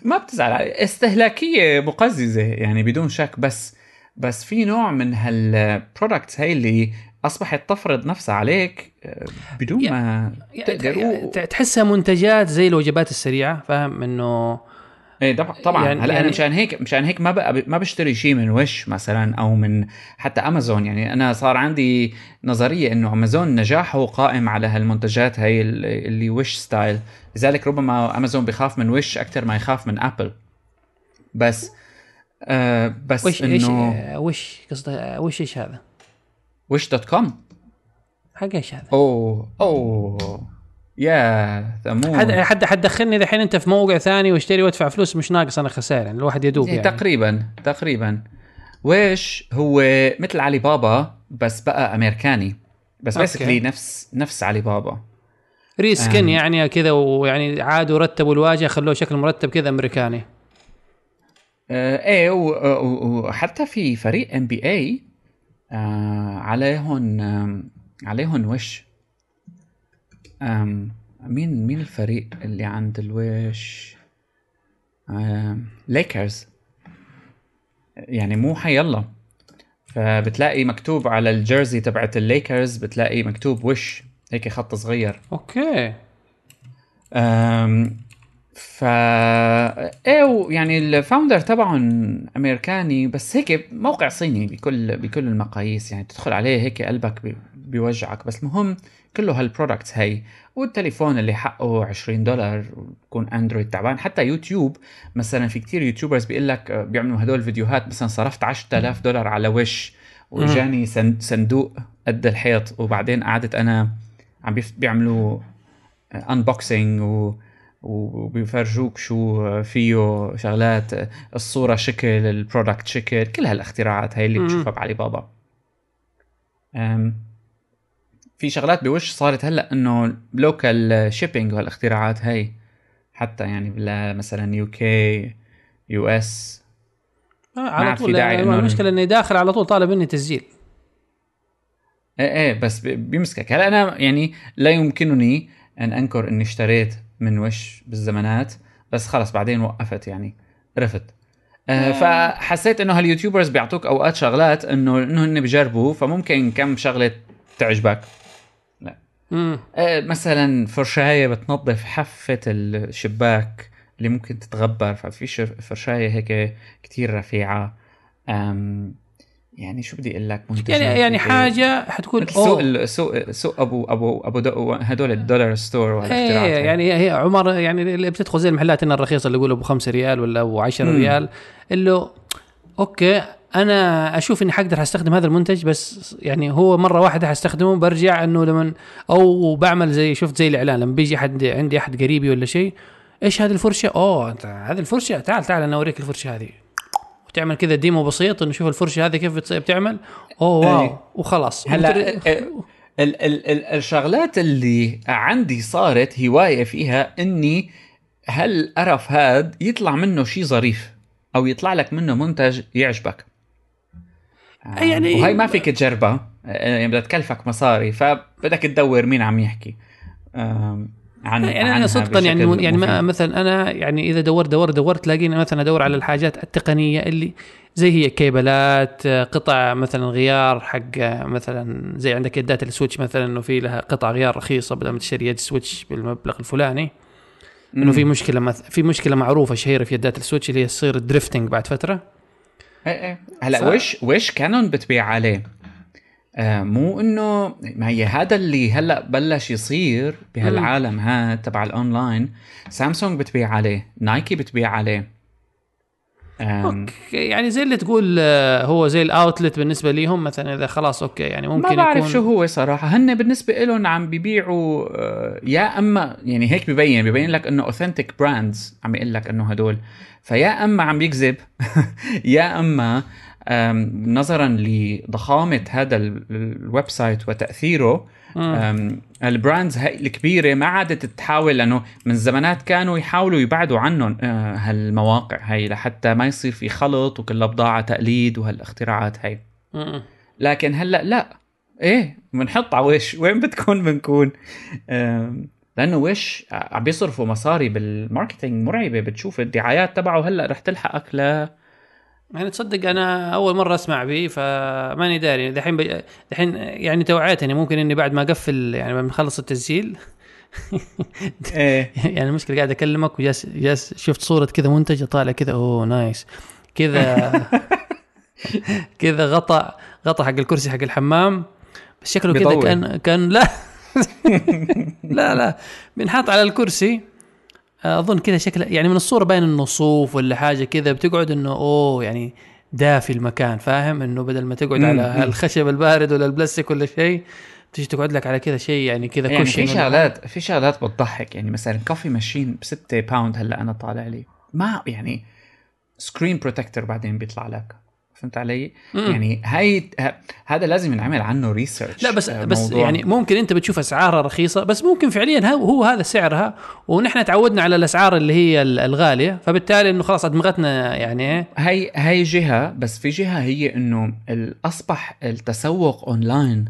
ما بتزعل عليه. استهلاكية مقززة يعني بدون شك بس بس في نوع من هال products هي اللي أصبحت تفرض نفسها عليك آه، بدون ما تقدر. يعني تحسها منتجات زي الوجبات السريعة فاهم؟ إنه إيه طبعا طبعا. يعني- هلا يعني- أنا مشان هيك مشان هيك ما بقى ما بشتري شيء من Wish مثلا أو من حتى أمازون. يعني أنا صار عندي نظرية إنه أمازون نجاحه قائم على هالمنتجات هي اللي Wish style لذلك ربما أمازون بخاف من Wish أكثر ما يخاف من Apple بس آه بس Wish إنه آه، Wish قصده؟ آه، Wish إيش هذا؟ Wish dot com حق إيش هذا؟ أوه أوه. يا ثمود حد حد حتدخلني الحين أنت في موقع ثاني واشتري وادفع فلوس مش ناقص أنا خسائر يعني الواحد يدوب يعني يعني. تقريبا تقريبا. Wish هو مثل علي بابا بس بقى أمريكاني. بس. basically نفس نفس علي بابا reskin آم. يعني كذا ويعني عادوا رتبوا الواجهة خلوه شكل مرتب كذا أمريكاني. آه إيه وحتى في فريق NBA عليهم آم، عليهم Wish؟ مين مين الفريق اللي عند ال Wish؟ Lakers يعني مو حيلا فبتلاقي مكتوب على ال jersey تبعت الليكرز بتلاقي مكتوب Wish. هيك خط صغير. okay. ف إيه يعني ال founder تبعهم أمريكاني بس هيك موقع صيني بكل بكل المقاييس يعني تدخل عليه هيك قلبك بي- بيوجعك. بس المهم كله هال products هي والتليفون اللي حقه 20 دولار بكون Android تعبان. حتى يوتيوب مثلا في كتير YouTubers بيقول لك آه، بيعملوا هدول الفيديوهات مثلا صرفت 10000 دولار على Wish واجاني سن- صندوق قد الحيط. وبعدين قعدت أنا عم بيعملوا unboxing و وبيفرجوك شو فيه شغلات الصورة شكل ال product شكل كل هالاختراعات هاي اللي. بتشوفها بعلي بابا. أم، في شغلات ب Wish صارت هلأ إنه local shipping وهالاختراعات هاي حتى يعني بلا مثلا UK US على طول المشكلة إني داخل على طول طالب مني تسجيل. إيه إيه بس بي- بيمسكك. هلأ أنا يعني لا يمكنني أن أنكر إني اشتريت من وش بالزمانات بس خلص بعدين وقفت يعني عرفت آه فحسيت إنه هاليوتيوبرز بيعطوك أوقات شغلات إنه إنه هن بجربوا فممكن كم شغلة تعجبك. امم آه مثلا فرشاية بتنظف حافه الشباك اللي ممكن تتغبر ففي فرشاية هيك كتير رفيعة. يعني شو بدي أقول لك منتجات يعني يعني هيك- حاجة حتكون سوق سوق سوق ابو ابو أبو دو هدول ال dollar store وهالاختراعات إيه هاي. يعني هي عمر يعني اللي بتدخل زي المحلات هنا الرخيصة اللي يقولوا أبو 5 ريال ولا أبو 10 مم. ريال اللي okay أنا أشوف إني حقدر أستخدم هذا المنتج بس يعني هو مرة واحدة حستخدمه برجع إنه لما أو بعمل زي شفت زي الإعلان لما بيجي حد عندي أحد قريبي ولا شيء إيش هذه الفرشة؟ أوه هذه الفرشة تعال تعال أنا أوريك الفرشة هذه وتعمل كذا ديمو بسيط انه شوف الفرشة هذه كيف بتعمل. أوه واو أي. وخلاص. هلا ممكن- ال- ال- ال- ال- الشغلات اللي عندي صارت هواية فيها إني هالقرف هاد يطلع منه شيء ظريف أو يطلع لك منه منتج يعجبك. آه، يعني- وهي ما فيك تجربها. آه، يعني بدها تكلفك مصاري فبدك تدور مين عم يحكي. عن يعني أنا صدقا يعني يعني ما. مثلا أنا يعني إذا دورت دورت دورت تلاقيني مثلا أدور على الحاجات التقنية اللي زي هي كيبلات قطع مثلا غيار حق مثلا زي عندك يدات ال Switch مثلا إنه في لها قطع غيار رخيصة بدل ما تشتري يد Switch بالمبلغ الفلاني. إنه في مشكلة مث... في مشكلة معروفة شهيرة في يدات ال Switch اللي هي تصير drifting بعد فترة. إيه إيه. هلا ف- Wish Wish Canon بتبيع عليه؟ مو إنه ما هي هذا اللي هلأ بلش يصير بهالعالم ها تبع ال online. Samsung بتبيع عليه Nike بتبيع عليه. آم، يعني زي اللي تقول آه، هو زي ال outlet بالنسبة ليهم مثلا إذا خلاص okay يعني ممكن ما بعرف يكون شو هو صراحة. هن بالنسبة لهم عم بيبيعوا آه، يا أما يعني هيك ببين ببين لك إنه authentic brands عم يقول لك إنه هدول. فيا أما عم يكذب يا أما نظرا لضخامة هذا ال- ال website وتاثيره آم، ال brands هاي الكبيرة ما عادت تحاول لأنه من زمانات كانوا يحاولوا يبعدوا عنهم آه، هالمواقع هاي لحتى ما يصير في خلط وكلها بضاعة تقليد وهالاختراعات هاي. م-م. لكن هلأ لا. إيه بنحط على Wish؟ وين بتكون؟ بنكون. لأنه Wish؟ عم بيصرفوا مصاري بال marketing مرعبة بتشوف الدعايات تبعه هلأ رح تلحقك ل يعني تصدق أنا أول مرة أسمع به فماني داري. دحين بي... دحين يعني توعيتني ممكن إني بعد ما أقفل يعني ما نخلص التسجيل. إيه. يعني المشكلة قاعد أكلمك وجالس جالس شفت صورة كذا منتج طالع كذا أوه نايس. كذا كذا غطى غطى حق الكرسي حق الحمام. بس شكله كذا. كان كان لا. لا لا. بينحط على الكرسي. أظن كذا شكله يعني من الصورة باين إنه صوف ولا حاجة كذا بتقعد إنه أوه يعني دافي المكان فاهم إنه بدل ما تقعد مم، على. الخشب البارد ولا البلاستيك ولا شيء تيجي تقعد لك على كذا شيء يعني كذا يعني في شغلات في شغلات بتضحك يعني مثلا coffee machine ب 6 pound هلأ أنا طالع لي ما يعني screen protector بعدين بيطلع لك فهمت علي؟ مم. يعني هاي ه- هذا لازم ينعمل عنه research لا بس بس يعني ممكن انت بتشوف أسعارها رخيصة بس ممكن فعليا هو, هذا سعرها ونحن تعودنا على الأسعار اللي هي ال- الغالية فبالتالي إنه خلاص أدمغتنا يعني إيه هاي هاي جهة بس في جهة هي إنه أصبح التسوق اونلاين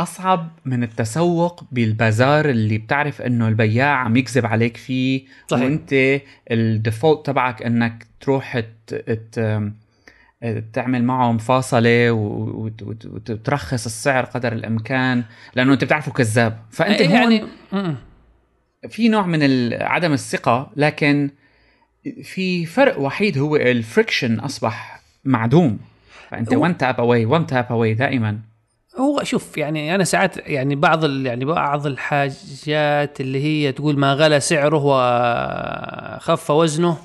أصعب من التسوق بالبازار اللي بتعرف إنه البياع عم يكذب عليك فيه صحيح. وإنت ال default تبعك إنك تروح ت... ت... تعمل معه مفاصله وترخص السعر قدر الإمكان لأنه أنت بتعرفه كذاب. فأنت إيه هون يعني. في نوع من عدم الثقة لكن في فرق وحيد هو ال friction أصبح معدوم. فأنت هو- one tap away one tap away دائما. هو شوف يعني أنا ساعات يعني بعض يعني بعض الحاجات اللي هي تقول ما غلى سعره وخف وزنه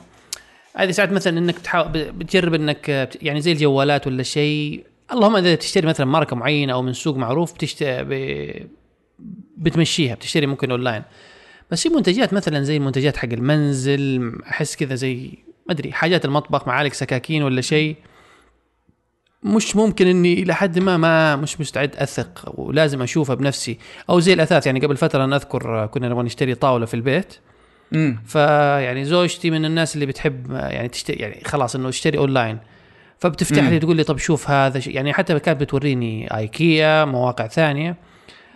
هذه ساعات مثلا إنك تحاول بتجرب إنك بت- يعني زي الجوالات ولا شيء. اللهم إذا تشتري مثلا ماركة معينة أو من سوق معروف بتشت... ب... بتمشيها بتشتري ممكن أونلاين. بس في منتجات مثلا زي المنتجات حق المنزل أحس كذا زي ما أدري حاجات المطبخ معالق سكاكين ولا شيء. مش ممكن إني إلى حد ما ما مش مستعد أثق ولازم أشوفها بنفسي. أو زي الأثاث يعني قبل فترة أنا أذكر كنا نبغى نشتري طاولة في البيت. فيعني زوجتي من الناس اللي بتحب يعني تشتري يعني خلاص إنه اشتري أونلاين. فبتفتح مم. لي تقول لي طب شوف هذا شيء. يعني حتى كانت بتوريني ايكيا مواقع ثانية.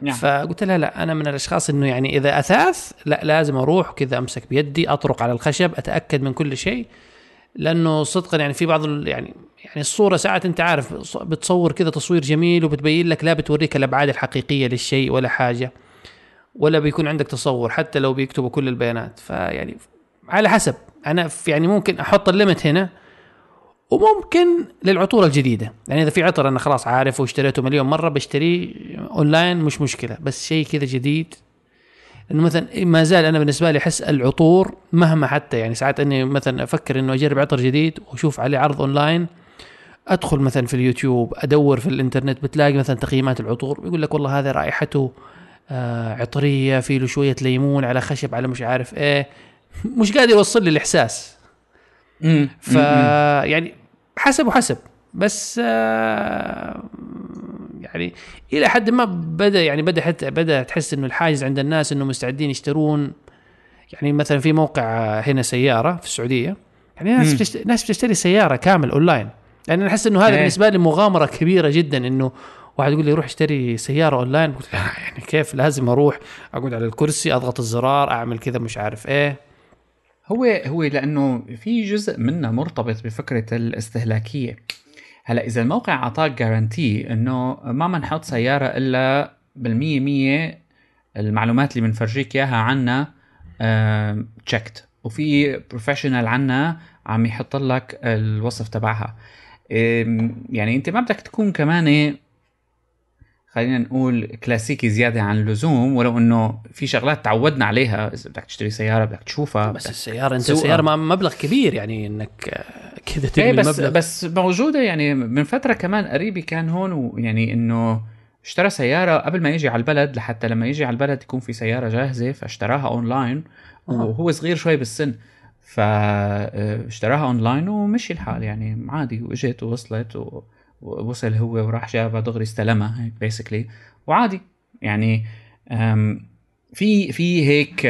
نعم. فقلت لها لا أنا من الأشخاص إنه يعني إذا أثاث لا لازم أروح كذا أمسك بيدي أطرق على الخشب أتأكد من كل شيء. لأنه صدقا يعني في بعض يعني يعني الصورة ساعات أنت عارف بتصور كذا تصوير جميل وبتبين لك لا بتوريك الابعاد الحقيقية للشيء ولا حاجة. ولا بيكون عندك تصور حتى لو بيكتبوا كل البيانات. فيعني على حسب أنا يعني ممكن أحط ال limit هنا وممكن للعطور الجديدة. يعني إذا في عطر أنا خلاص عارفه واشتريته مليون مرة بشتريه أونلاين مش مشكلة. بس شيء كذا جديد إنه مثلا ما زال أنا بالنسبة لي أحس العطور مهما حتى يعني ساعات إني مثلا أفكر إنه أجرب عطر جديد وأشوف عليه عرض أونلاين أدخل مثلا في اليوتيوب أدور في الإنترنت بتلاقي مثلا تقييمات العطور يقول لك والله هذا رائحته عطرية في له شوية ليمون على خشب على مش عارف إيه. مش قادر يوصل لي الإحساس. ف يعني حسب وحسب. بس آه، يعني إلى حد ما بدأ يعني بدأ حتى بدأ تحس إنه الحاجز عند الناس إنه مستعدين يشترون. يعني مثلا في موقع هنا سيارة في السعودية يعني ناس. بتشتري ناس بتشتري سيارة كامل أونلاين. لأن أنا أحس إنه هذا إيه. بالنسبة لي مغامرة كبيرة جدا إنه واحد يقول لي روح اشتري سيارة أونلاين. قلت يعني كيف؟ لازم أروح أقعد على الكرسي أضغط الزرار أعمل كذا مش عارف إيه. هو هو لأنه في جزء منه مرتبط بفكرة الاستهلاكية. هلا إذا الموقع أعطاك guarantee إنه ما بنحط سيارة إلا بالمية مية المعلومات اللي بنفرجيك إياها عنا checked وفي professional عنا عم يحط لك الوصف تبعها. يعني أنت ما بدك تكون كمان خلينا نقول كلاسيكي زيادة عن اللزوم ولو إنه في شغلات تعودنا عليها إذا بدك تشتري سيارة بدك تشوفها بس بدك السيارة أنت. السيارة ما- مبلغ كبير يعني إنك آه، كذا إيه ترمي بس المبلغ بس موجودة يعني من فترة كمان قريبي كان هون ويعني إنه اشترى سيارة قبل ما يجي على البلد لحتى لما يجي على البلد يكون في سيارة جاهزة فاشتراها اونلاين آه. وهو صغير شوي بالسن فاشتراها اونلاين ومشي الحال يعني عادي وإجت ووصلت و- ووصل هو وراح جابها دغري استلمها basically وعادي يعني في في هيك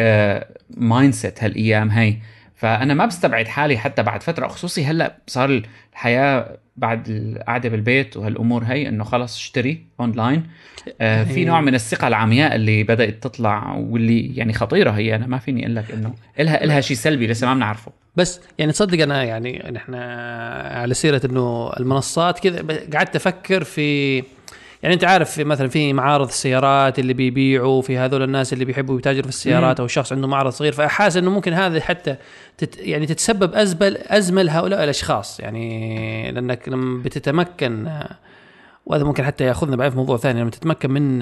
mindset هالأيام هي فأنا ما بستبعد حالي حتى بعد فترة خصوصي هلأ صار الحياة بعد القعدة بالبيت وهالأمور هي إنه خلص اشتري اونلاين آه في نوع من الثقة العمياء اللي بدأت تطلع واللي يعني خطيرة هي أنا ما فيني أقول لك إنه إلها إلها شيء سلبي لسه ما بنعرفه. بس يعني تصدق أنا يعني نحن على سيرة إنه المنصات كذا قعدت أفكر في يعني انت عارف في مثلا في معارض السيارات اللي بيبيعوا في هذول الناس اللي بيحبوا يتاجروا في السيارات. أو شخص عنده معرض صغير فأحاس إنه ممكن هذا حتى تت يعني تتسبب ازمه ازمه لهؤلاء الأشخاص يعني لأنك لما بتتمكن وهذا ممكن حتى يأخذنا بعدين في موضوع ثاني لما تتمكن من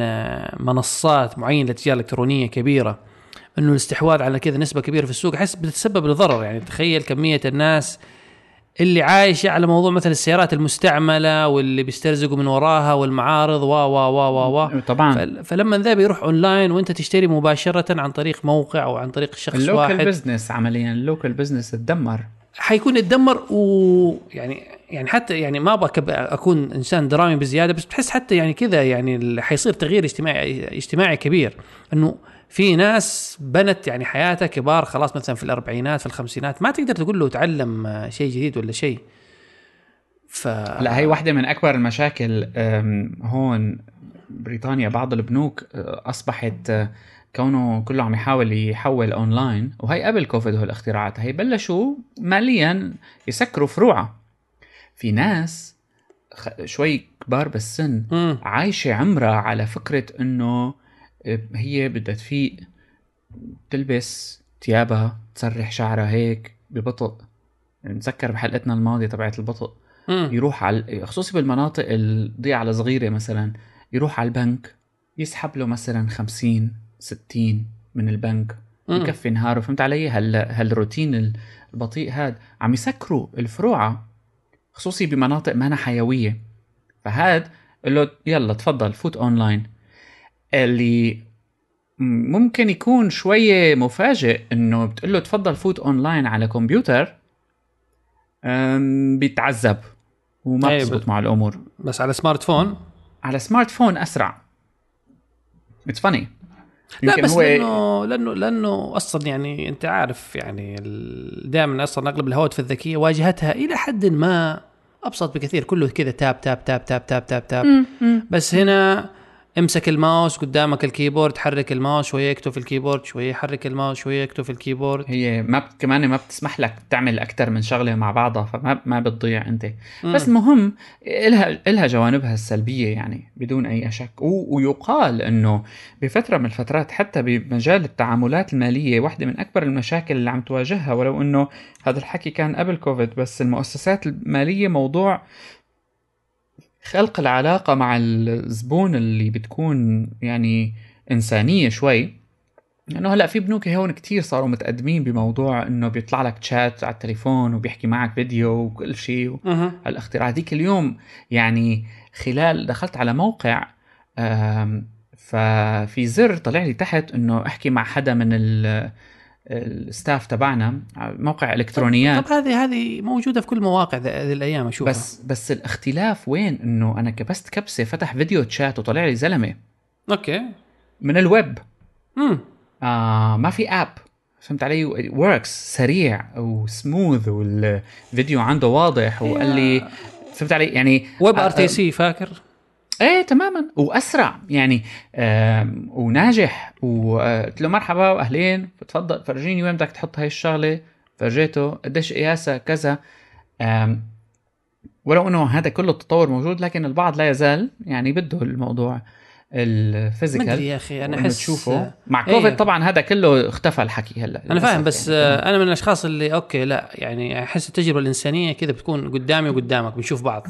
منصات معينة للتجاره الالكترونيه كبيرة إنه الاستحواذ على كذا نسبة كبيرة في السوق أحس بتتسبب لضرر يعني تخيل كمية الناس اللي عايشه على موضوع مثلا السيارات المستعملة واللي بيسترزقوا من وراها والمعارض و و و و و طبعا. فل- فلما ذا بيروح اونلاين وانت تشتري مباشرة عن طريق موقع أو عن طريق شخص ال local واحد. business عمليا ال local business تدمر. حيكون يتدمر ويعني يعني حتى يعني ما أبغى أكون إنسان درامي بزيادة بس بتحس حتى يعني كذا يعني حيصير تغيير اجتماعي اجتماعي كبير. إنه في ناس بنت يعني حياتها كبار خلاص مثلا في الأربعينات في الخمسينات ما تقدر تقول له تعلم آه، شيء جديد ولا شيء ف لا هي واحدة من أكبر المشاكل هون بريطانيا بعض البنوك أه، أصبحت أه، كونه كله عم يحاول يحول أونلاين وهي قبل كوفيد هالاختراعات هي بلشوا ماليا يسكروا فروعها في ناس شوي كبار بالسن مم. عايشة عمرها على فكرة إنه هي بدها تفيق تلبس ثيابها تسرح شعرها هيك ببطء. نتذكر بحلقتنا الماضية تبعت البطء. مم. يروح على خصوصي بالمناطق الضيعة الصغيرة مثلا يروح على البنك يسحب له مثلا 50 60 من البنك. يكفي نهاره. فهمت علي؟ هال هالروتين البطيء هاد. عم يسكروا الفروعة خصوصي بمناطق ما حيوية. فهاد قال له يلا تفضل فوت أونلاين. اللي ممكن يكون شوية مفاجئ إنه بتقول له تفضل فوت أونلاين على كمبيوتر بيتعذب وما أي بتزبط مع الأمور. بس على smartphone؟ على smartphone أسرع. It's funny لا بس لأنه لأنه لأنه أصلا يعني أنت عارف يعني دائما أصلا أغلب الهواتف الذكية واجهتها إلى حد ما أبسط بكثير كله كذا tap tap tap tap tap tap tap بس هنا امسك الماوس قدامك ال keyboard حرك الماوس شوية يكتب في ال keyboard شوية يحرك الماوس شوية يكتب في ال keyboard. هي ما بت... كمان ما بتسمح لك تعمل أكثر من شغلة مع بعضها فما ما بتضيع أنت. مم. بس المهم إلها إلها جوانبها السلبية يعني بدون أي شك. و... ويقال إنه بفترة من الفترات حتى بمجال التعاملات المالية واحدة من أكبر المشاكل اللي عم تواجهها ولو إنه هذا الحكي كان قبل كوفيد بس المؤسسات المالية موضوع خلق العلاقة مع الزبون اللي بتكون يعني إنسانية شوي لأنه هلأ في بنوك هون كتير صاروا متقدمين بموضوع إنه بيطلع لك تشات على التليفون وبيحكي معك فيديو وكل شيء مهم. هالاختراع هذيك اليوم يعني خلال دخلت على موقع ففي زر طلع لي تحت إنه أحكي مع حدا من ال- ال staff تبعنا موقع إلكترونيات. طب هذه هذه موجودة في كل مواقع هذه الأيام أشوفها. بس بس الاختلاف وين؟ إنه أنا كبست كبسة فتح video chat وطلع لي زلمة. okay. من الويب. امم آه ما في app فهمت علي؟ works سريع و smooth والفيديو عنده واضح وقال لي فهمت علي؟ يعني ويب آه، RTC فاكر؟ إيه تماما. وأسرع. يعني وناجح. وقلت له مرحبا وأهلين. تفضل فرجيني وين بدك تحط هاي الشغلة؟ فرجيته قديش قياسها كذا. ولو إنه هذا كله التطور موجود لكن البعض لا يزال يعني بده الموضوع ال physical. يا أخي أنا احس تشوفه. مع إيه. كوفيد طبعا هذا كله اختفى الحكي هلا أنا فاهم بس يعني. آه، أنا من الأشخاص اللي okay لا يعني أحس التجربة الإنسانية كذا بتكون قدامي وقدامك بنشوف بعض.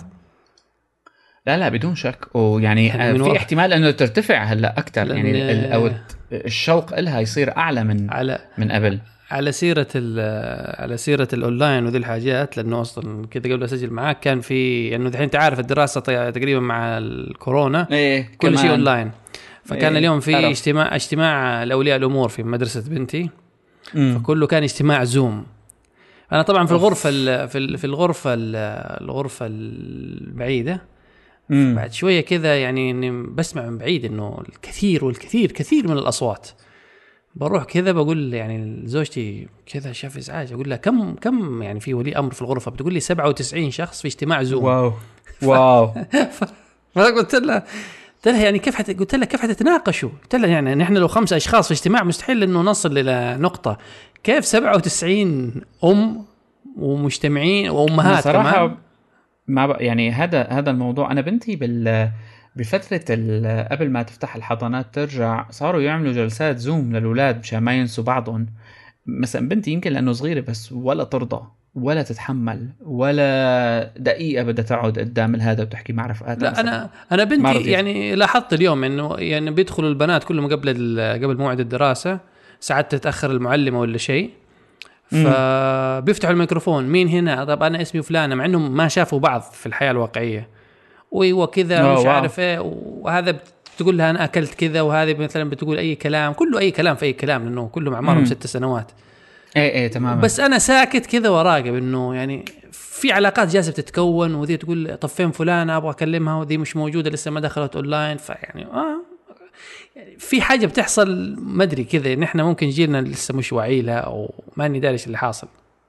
لا لا بدون شك. ويعني يعني آه، في وقت- احتمال إنه ترتفع هلأ أكثر يعني أو الشوق لها يصير أعلى من على من قبل. على سيرة ال- على سيرة الاونلاين وذي الحاجات لأنه أصلا كذا قبل أسجل معاك كان في انه دحين انت عارف الدراسة طي- تقريبا مع الكورونا إيه كل شيء اونلاين فكان إيه، اليوم في. اجتماع اجتماع لأولياء الأمور في مدرسة بنتي. مم. فكله كان اجتماع زوم أنا طبعا في الغرفة ال- في ال- في الغرفة ال- الغرفة البعيدة مم. بعد شوية كذا يعني إني بسمع من بعيد إنه الكثير والكثير كثير من الأصوات. بروح كذا بقول يعني لزوجتي كذا شاف إزعاج أقول لها كم كم يعني في ولي أمر في الغرفة؟ بتقول لي 97 شخص في اجتماع زوم. واو. واو. فقلت لها قلت لها يعني كيف حت... قلت لها كيف حتتناقشوا؟ قلت لها يعني نحن لو خمسة أشخاص في اجتماع مستحيل إنه نصل إلى نقطة. كيف 97 أم ومجتمعين وأمهات صراحة كمان؟ ما ب... يعني هذا هذا الموضوع أنا بنتي بال بفترة ال- قبل ما تفتح الحضانات ترجع صاروا يعملوا جلسات زوم للأولاد مشان ما ينسوا بعضهم مثلا بنتي يمكن لأنه صغيرة بس ولا ترضى ولا تتحمل ولا دقيقة بدها تقعد قدام الهذا وتحكي مع رفقاتها لا مثلاً. أنا أنا بنتي. يعني لاحظت اليوم إنه يعني بيدخلوا البنات كلهم قبل قبل موعد الدراسة ساعات تتأخر المعلمة ولا شيء فبيفتحوا الميكروفون مين هنا؟ طب أنا اسمي فلانة مع إنهم ما شافوا بعض في الحياة الواقعية. وايوه كذا مش. عارف إيه وهذا بتقول لها أنا أكلت كذا وهذه مثلا بتقول أي كلام كله أي كلام في أي كلام لأنه كلهم أعمارهم. ست سنوات. إيه إيه تماما. بس أنا ساكت كذا وراقب إنه يعني في علاقات جالسة تتكون وذي تقول طب فين فلانة؟ أبغى أكلمها وذي مش موجودة لسه ما دخلت اونلاين فيعني آه. في حاجة بتحصل ما أدري كذا نحن ممكن جيلنا لسه مش واعي لها أو ماني داري إيش اللي حاصل.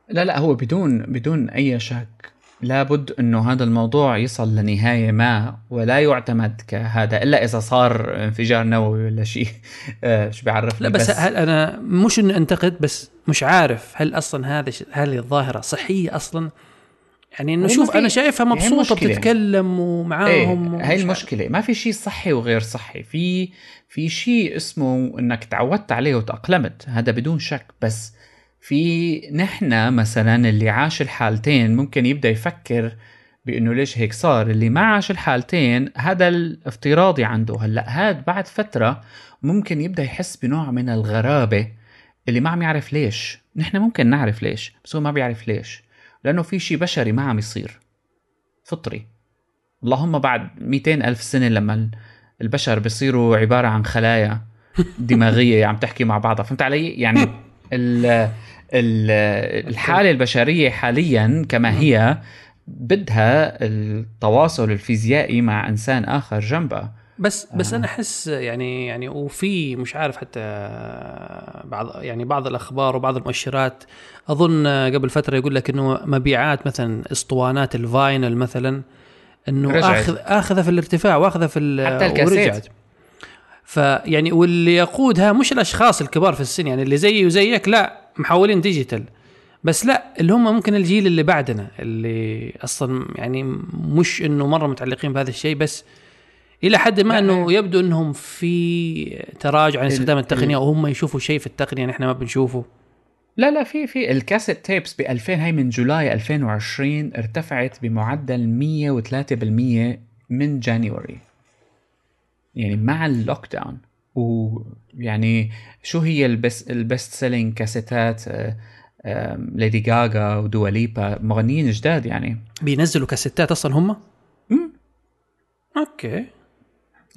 لا لا هو بدون بدون أي شك لابد إنه هذا الموضوع يصل لنهاية ما ولا يعتمد كهذا إلا إذا صار انفجار نووي ولا شيء. آه، شو بيعرف لا بس, هل أنا مش إني أنتقد بس مش عارف هل أصلا هذا هذه الظاهرة صحية أصلا؟ يعني انه شوف أنا شايفها مبسوطة. بتتكلم إيه ومعاهم هاي ومش عارف. المشكلة. ما في شيء صحي وغير صحي. في في شيء اسمه إنك تعودت عليه وتأقلمت. هذا بدون شك. بس في نحن مثلا اللي عاش الحالتين ممكن يبدأ يفكر بإنه ليش هيك صار. اللي ما عاش الحالتين هذا الافتراضي عنده. هلأ هاد بعد فترة ممكن يبدأ يحس بنوع من الغرابة اللي ما عم يعرف ليش. نحن ممكن نعرف ليش بس هو ما بيعرف ليش. لأنه في شيء بشري ما عم يصير. فطري. اللهم بعد 200 ألف سنة لما ال- البشر بيصيروا عبارة عن خلايا دماغية عم تحكي مع بعضها. فهمت علي؟ يعني ال ال الحالة البشرية حاليا كما هي بدها التواصل الفيزيائي مع إنسان آخر جنبها. بس بس آه. أنا أحس يعني يعني وفي مش عارف حتى بعض يعني بعض الأخبار وبعض المؤشرات أظن قبل فترة يقول لك إنه مبيعات مثلا أسطوانات ال vinyl مثلا إنه رجعت. آخذ آخذها في الارتفاع وآخذها في ال- حتى الكاسيت. ورجعت فيعني واللي يقودها مش الأشخاص الكبار في السن يعني اللي زيي وزيك لا محولين digital بس لا اللي هم ممكن الجيل اللي بعدنا اللي أصلا يعني مش إنه مرة متعلقين بهذا الشيء بس إلى حد ما إنه يبدو إنهم في تراجع عن ال- استخدام ال- التقنيه وهم يشوفوا شيء في التقنية نحن ما بنشوفه. لا لا في في الكاسيت tapes ب 2000 هاي من July 2020 ارتفعت بمعدل 103% من January. يعني مع ال lockdown ويعني شو هي ال best ال best selling كاسيتات؟ آه، ليدي جاجا ودوا ليبا مغنيين جداد يعني. بينزلوا كاسيتات أصلا هم؟ مم. okay.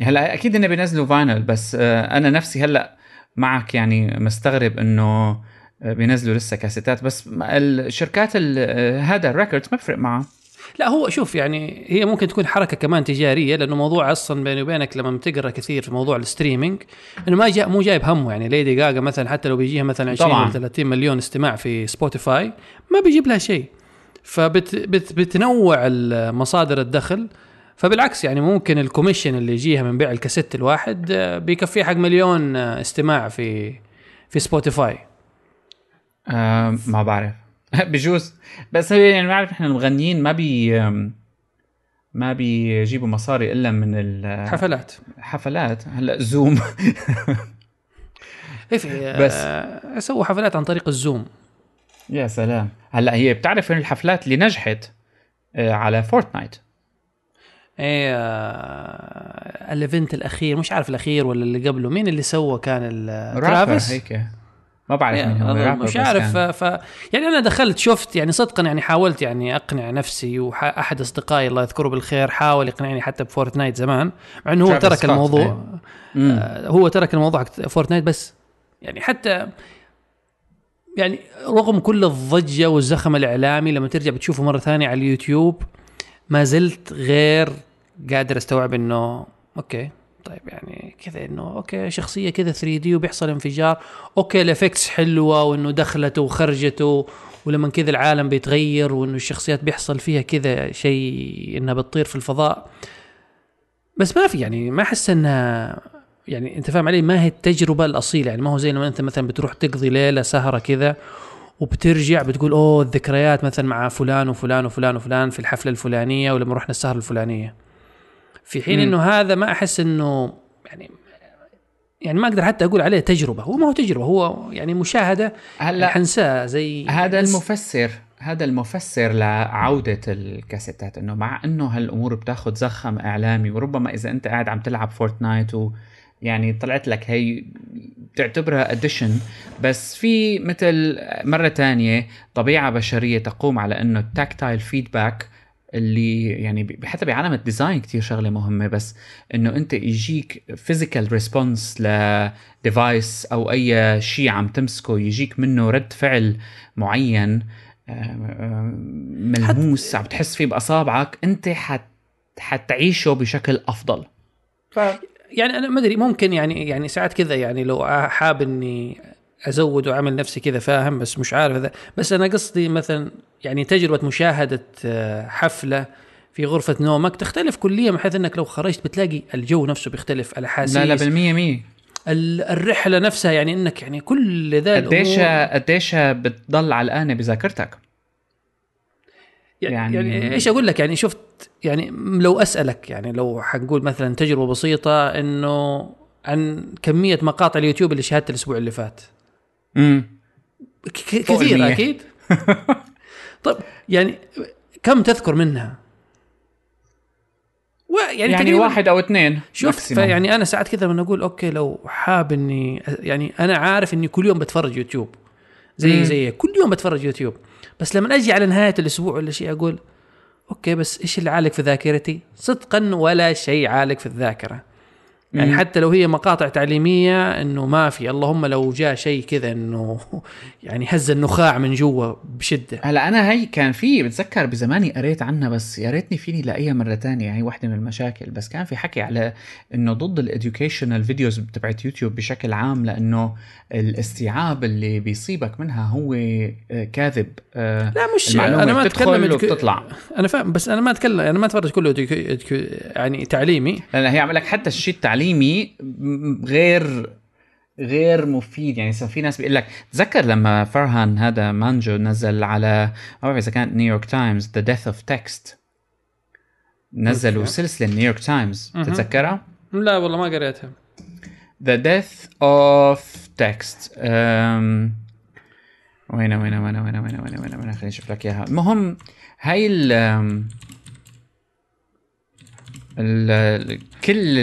هلا أكيد انه بينزلوا vinyl بس آه، أنا نفسي هلا معك يعني مستغرب إنه آه، بينزلوا لسه كاسيتات بس الشركات ال- آه، هذا ال records ما بفرق معها لا هو شوف يعني هي ممكن تكون حركة كمان تجارية لأنه موضوع أصلا بيني وبينك لما بتقرأ كثير في موضوع ال streaming إنه ما جاء مو جايب همه. يعني ليدي جاجا مثلا حتى لو بيجيها مثلا 20 طبعاً. ولا 30 مليون استماع في سبوتيفاي ما بيجيب لها شيء. فبتنوع مصادر الدخل فبالعكس يعني ممكن ال commission اللي يجيها من بيع الكاسيت الواحد آه، بيكفيه حق مليون آه، استماع في في سبوتيفاي. آه ما بعرف. بجوز. بس هي يعني بعرف إحنا المغنيين ما بي ما بيجيبوا مصاري إلا من حفلات. الحفلات هلأ زوم. إيه بس. آه، سووا حفلات عن طريق الزوم. يا سلام. هلأ هي بتعرف إن الحفلات اللي نجحت آه، على فورتنايت. إيه آه، ال event الأخير مش عارف الأخير ولا اللي قبله مين اللي سوى كان ترافيس هيك. ما بعرف إيه، مين مش عارف ف... يعني أنا دخلت شفت يعني صدقا يعني حاولت يعني أقنع نفسي وأحد أصدقائي الله يذكره بالخير حاول يقنعني حتى بفورتنايت زمان مع إنه هو ترك سكوت، الموضوع. إيه. آه هو ترك الموضوع فورتنايت بس. يعني حتى يعني رغم كل الضجة والزخم الإعلامي لما ترجع بتشوفه مرة ثانية على اليوتيوب ما زلت غير قادر أستوعب إنه okay طيب يعني كذا إنه okay شخصية كذا 3D وبيحصل انفجار okay ال effects حلوة وإنه دخلته وخرجته ولما كذا العالم بيتغير وإنه الشخصيات بيحصل فيها كذا شيء إنها بتطير في الفضاء. بس ما في يعني ما أحس إنها يعني أنت فاهم علي؟ ما هي التجربة الأصيلة يعني ما هو زي لما أنت مثلا بتروح تقضي ليلة سهرة كذا وبترجع بتقول أوه الذكريات مثلا مع فلان وفلان وفلان وفلان في الحفلة الفلانية ولما رحنا السهرة الفلانية. في حين. إنه هذا ما أحس إنه يعني يعني ما أقدر حتى أقول عليه تجربة هو ما هو تجربة هو يعني مشاهدة هلا حنساه زي هذا المفسر هذا المفسر لعودة الكاسيتات إنه مع إنه هالأمور بتاخذ زخم إعلامي وربما إذا أنت قاعد عم تلعب فورتنايت و يعني طلعت لك هي بتعتبرها addition بس في مثل مرة تانية طبيعة بشرية تقوم على إنه ال tactile feedback اللي يعني حتى بعالم ال design كتير شغلة مهمة بس إنه أنت يجيك physical response ل device أو أي شيء عم تمسكه يجيك منه رد فعل معين آه، آه، ملموس عم تحس فيه بأصابعك أنت حت حتعيشه بشكل أفضل. ف يعني أنا ما أدري ممكن يعني يعني ساعات كذا يعني لو حاب إني أزود وأعمل نفسي كذا فاهم بس مش عارف هذا بس أنا قصدي مثلا يعني تجربة مشاهدة آه، حفلة في غرفة نومك تختلف كليا من حيث إنك لو خرجت بتلاقي الجو نفسه بيختلف الأحاسيس. لا لا بالمية مية. ال- الرحلة نفسها يعني إنك يعني كل ذا قديش قديش بتضل علقانة بذاكرتك؟ يعني, يعني- يعني إيش أقول لك؟ يعني شفت يعني لو أسألك يعني لو حنقول مثلا تجربة بسيطة إنه عن كمية مقاطع اليوتيوب اللي شاهدت الأسبوع اللي فات. امم كثير. أكيد طيب يعني كم تذكر منها؟ يعني, يعني واحد أو اثنين شفت maximum. فيعني أنا ساعات كذا لما أقول okay لو حاب إني يعني أنا عارف إني كل يوم بتفرج يوتيوب زي مم. زي كل يوم بتفرج يوتيوب بس لما أجي على نهاية الأسبوع ولا شيء أقول okay بس إيش اللي عالق في ذاكرتي؟ صدقا ولا شيء عالق في الذاكرة يعني. حتى لو هي مقاطع تعليمية إنه ما في. اللهم لو جاء شيء كذا إنه يعني هز النخاع من جوا بشدة. هلا أنا هي كان في بتذكر بزماني قريت عنها بس يا ريتني فيني لاقيها مرة تانية. هي واحدة من المشاكل. بس كان في حكي على إنه ضد ال educational videos تبعت يوتيوب بشكل عام لأنه الاستيعاب اللي بيصيبك منها هو آه، كاذب آه، لا مش أنا ما أتكلم وبتطلع. أنا فاهم بس أنا ما أتكلم أنا ما أتفرج كله يعني تعليمي. لأن هي عم لك حتى الشيء التعليمي م- غير غير مفيد يعني مثلا في ناس بيقول لك تذكر لما فرهاد مانجو نزل على ما بعرف إذا كانت نيويورك تايمز the death of text نزلوا. سلسلة نيويورك تايمز. تتذكرها؟ لا والله ما قريتها Death of Text أم... وين وين وين وين وين وين وين وين خليني أشوف لك إياها المهم هاي ال- كل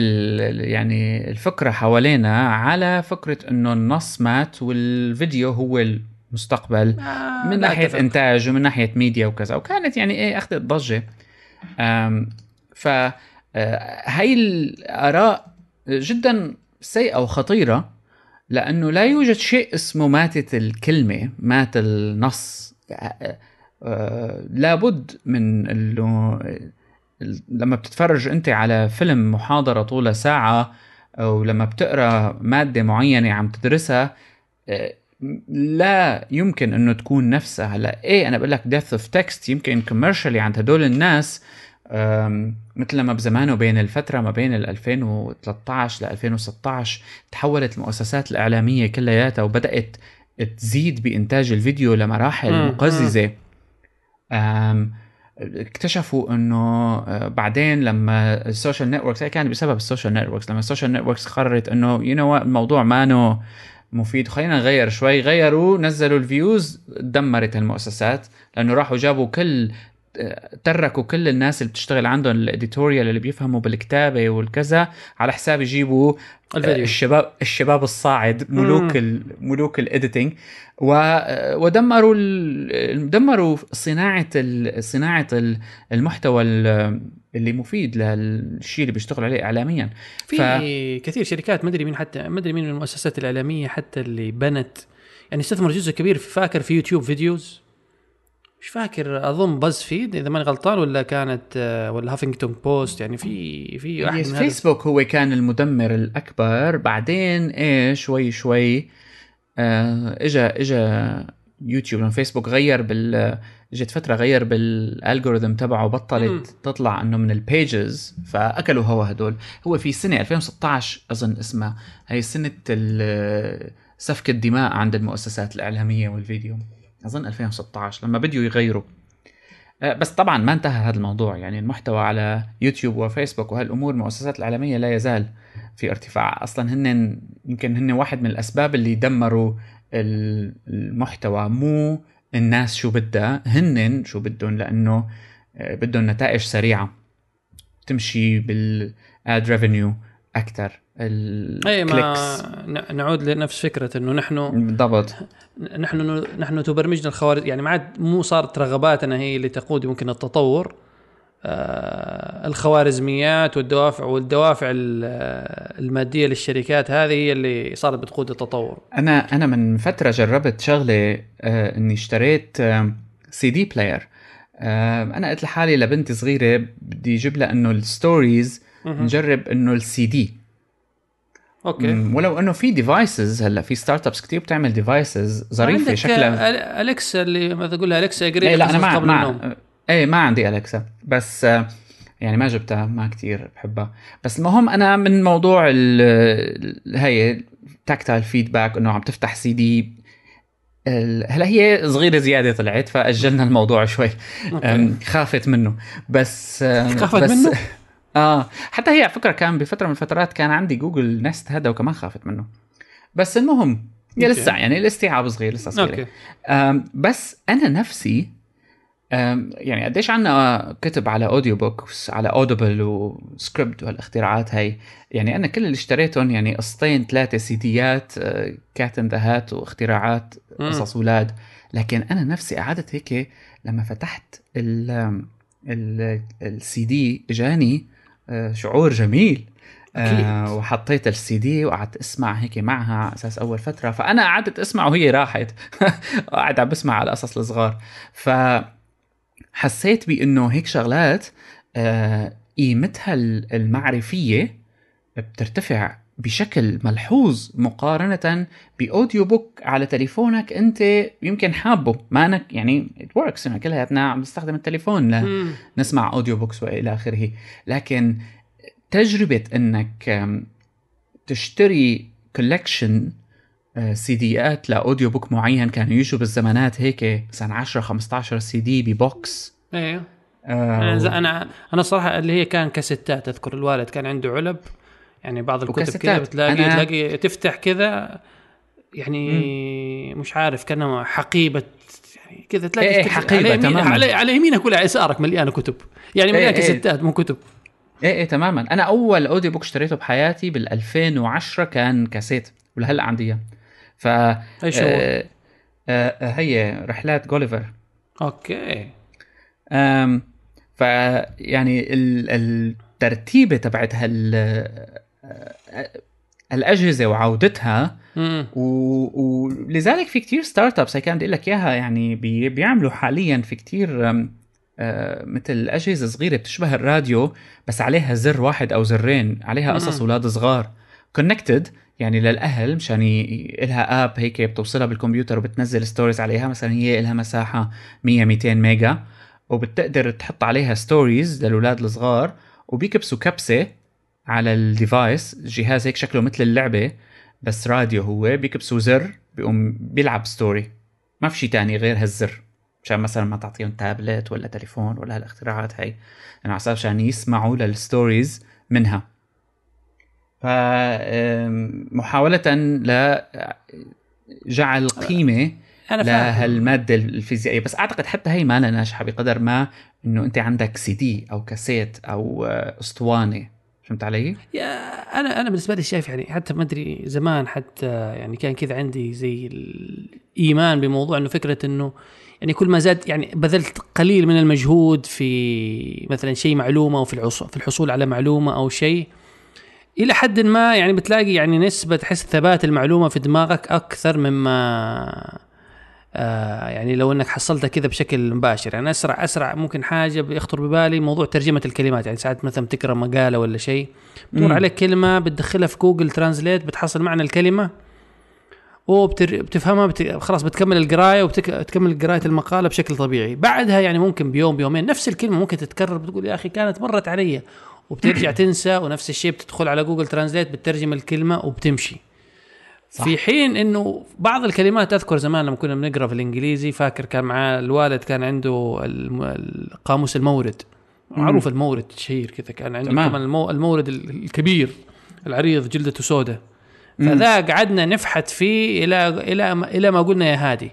يعني الفكرة حوالينا على فكرة إنه النص مات والفيديو هو المستقبل آه من ناحية أتفق. إنتاج ومن ناحية ميديا وكذا. وكانت يعني إيه اخذت ضجه ف آه، هاي الآراء جدا سيئة وخطيرة لأنه لا يوجد شيء اسمه ماتت الكلمة مات النص. آه، آه، لابد من انه لما بتتفرج أنت على فيلم محاضرة طولها ساعة أو لما بتقرأ مادة معينة عم تدرسها آه، لا يمكن إنه تكون نفسها. هلا إيه أنا بقول لك death of text يمكن commercially عند هدول الناس مثل ما بزمانه بين الفترة ما بين ال 2013 ل 2016 تحولت المؤسسات الإعلامية كلياتها وبدأت تزيد بإنتاج الفيديو لمراحل أم، اكتشفوا إنه آه، بعدين لما ال social networks هي كانت بسبب ال social networks لما ال social networks قررت إنه you know الموضوع ما مفيد. خلينا نغير شوي. غيروا نزلوا ال views دمرت المؤسسات لأنه راحوا جابوا كل تركوا كل الناس اللي بتشتغل عندهم ال editorial اللي بيفهموا بالكتابة والكذا على حساب يجيبوا الفيديو. الشباب الشباب الصاعد ملوك ال ملوك ال editing و- ودمروا ال- دمروا صناعة ال- صناعة ال- المحتوى ال- اللي مفيد للشيء اللي بيشتغلوا عليه اعلاميا. في ف- كثير شركات ما أدري مين حتى ما أدري مين من المؤسسات الإعلامية حتى اللي بنت يعني استثمر جزء كبير في فاكر في يوتيوب videos؟ مش فاكر أظن باز فيد إذا ماني غلطان ولا كانت آه، ولا هافينجتون بوست يعني في في واحد فيسبوك هو كان المدمر الأكبر. بعدين إيه شوي شوي آه إجا إجا يوتيوب لما فيسبوك غير بال إجت فترة غير بال algorithm تبعه بطلت مم. تطلع إنه من ال pages فأكلوا هوا هدول. هو في سنة 2016 أظن اسمها. هي سنة ال- سفك الدماء عند المؤسسات الإعلامية والفيديو. أظن 2016 لما بديوا يغيروا. آه، بس طبعا ما انتهى هذا الموضوع. يعني المحتوى على يوتيوب وفيسبوك وهالأمور المؤسسات الاعلاميه لا يزال في ارتفاع. أصلا هن يمكن هن واحد من الأسباب اللي دمروا ال- المحتوى مو الناس شو بدها هن شو بدهم لأنه آه، بدهم نتائج سريعة. تمشي بالاد ريفينيو أكثر. اي ما نعود لنفس فكرة إنه نحن بالضبط. نحن نحن تبرمجنا الخوارزم يعني ما عاد مو صارت رغباتنا هي اللي تقود يمكن التطور. آه الخوارزميات والدوافع والدوافع ال- آه، المادية للشركات هذه هي اللي صارت بتقود التطور. أنا أنا من فترة جربت شغلة آه إني اشتريت CD player أنا قلت لحالي لبنتي صغيرة بدي أجيب لها إنه ال stories. نجرب إنه ال CD okay. ولو إنه في devices هلأ في startups كثير بتعمل devices ظريفة شكلها أليكسا اللي ماذا تقول لها أليكسا قريب إيه لا أنا ما قبل النوم. ما إيه ما عندي الكسا بس آه، يعني ما جبتها ما كتير بحبها. بس المهم أنا من موضوع هي tactile feedback إنه عم تفتح سي دي هلأ هي صغيرة زيادة طلعت فأجلنا الموضوع شوي. خافت منه. بس آه، خافت بس منه؟ آه. حتى هي على فكرة كان بفترة من الفترات كان عندي جوجل نست هذا وكمان خافت منه. بس المهم يا okay. لسه يعني الاستيعاب صغير لسه صغير. okay. أم، بس أنا نفسي يعني قديش عنا كتب على audio books على اودبل وسكريبد وهالاختراعات هاي. يعني أنا كل اللي اشتريتهم يعني قسطين ثلاثة CDيات أه، Cat in the Hat واختراعات. قصص أولاد لكن أنا نفسي قعدت هيك لما فتحت ال ال السي دي اجاني شعور جميل. أكيد. آه وحطيت السي دي وقعدت أسمع هيك معها على أساس أول فترة. فأنا قعدت أسمع وهي راحت. قاعد عم بسمع على القصص الصغار. ف حسيت بإنه هيك شغلات آه، قيمتها المعرفية بترتفع بشكل ملحوظ مقارنة بأوديو بوك على تليفونك أنت يمكن حابه. ما أنك يعني it works. يعني كلياتنا عم نستخدم التليفون. لنسمع audio books وإلى آخره. لكن تجربة أنك تشتري collection CDيات ل audio book معين كانوا يجوا بالزمانات هيك مثلا 10 15 CD ب box. أيوه آه، أنا أنا أنا صراحة اللي هي كان كاسيتات أذكر الوالد كان عنده علب. يعني بعض الكتب كذا. بتلاقي أنا- تلاقي تفتح كذا يعني مش عارف كأنه حقيبة يعني كذا تلاقي إيه، كتب- حقيبة على تماماً. على, على يمينك ولا على يسارك مليانة كتب يعني إيه، مليانة إيه. كاسيتات مو كتب إيه إيه تماما أنا أول audio book اشتريته بحياتي بال 2010 كان كاسيت ولهلأ عندي إياه ف إيش هو؟ آه آه هي رحلات جوليفر okay أم فيعني ال- الترتيبة تبعت هال الأجهزة وعودتها و- ولذلك في كتير startups هي كان بدي لك إياها يعني بي بيعملوا حاليا في كتير آه، مثل أجهزة صغيرة بتشبه الراديو بس عليها زر واحد أو زرين عليها قصص. أولاد صغار connected يعني للأهل مشان ي- لها app هيك بتوصلها بالكمبيوتر وبتنزل stories عليها مثلا هي لها مساحة 100 200 ميجا وبتقدر تحط عليها stories للأولاد الصغار وبيكبسوا كبسة على ال device جهاز هيك شكله مثل اللعبة بس راديو هو بيكبسوا زر بيقوم بيلعب story ما في شيء تاني غير هالزر. مشان مثلا ما تعطيهم تابلت ولا تليفون ولا هالاختراعات هاي يعني على أساس مشان يسمعوا لل stories منها. ف آم، محاولة لجعل قيمة أنا فاهم. لهالمادة الفيزيائية. بس أعتقد حتى هي ما لها ناجحة بقدر ما إنه أنت عندك سي دي أو كاسيت أو آه، اسطوانة. فهمت علي؟ يا أنا أنا بالنسبة لي شايف يعني حتى ما أدري زمان حتى يعني كان كذا عندي زي الإيمان بموضوع إنه فكرة إنه يعني كل ما زاد يعني بذلت قليل من المجهود في مثلا شيء معلومة أو في في الحصول على معلومة أو شيء إلى حد ما يعني بتلاقي يعني نسبة تحس ثبات المعلومة في دماغك أكثر مما آه يعني لو إنك حصلتها كذا بشكل مباشر. يعني أسرع أسرع ممكن حاجة بيخطر ببالي موضوع ترجمة الكلمات. يعني ساعات مثلا تقرأ مقالة ولا شيء مم. عليك كلمة بتدخلها في جوجل ترانزليت بتحصل معنى الكلمة وبتر... بتفهمها بت... خلاص بتكمل القراية وبتكمل قرايه المقالة بشكل طبيعي. بعدها يعني ممكن بيوم بيومين نفس الكلمة ممكن تتكرر بتقول يا أخي كانت مرت علي. وبترجع تنسى ونفس الشيء بتدخل على جوجل ترانزليت بتترجم الكلمة وبتمشي. صح. في حين إنه بعض الكلمات أذكر زمان لما كنا بنقرأ في الإنجليزي فاكر كان معاه الوالد كان عنده القاموس المورد. معروف المورد شهير كذا كان عنده تمام. كمان المو المورد ال- الكبير العريض جلدته سوداء فذا قعدنا نفحت فيه إلى إلى ما- إلى ما قلنا يا هادي.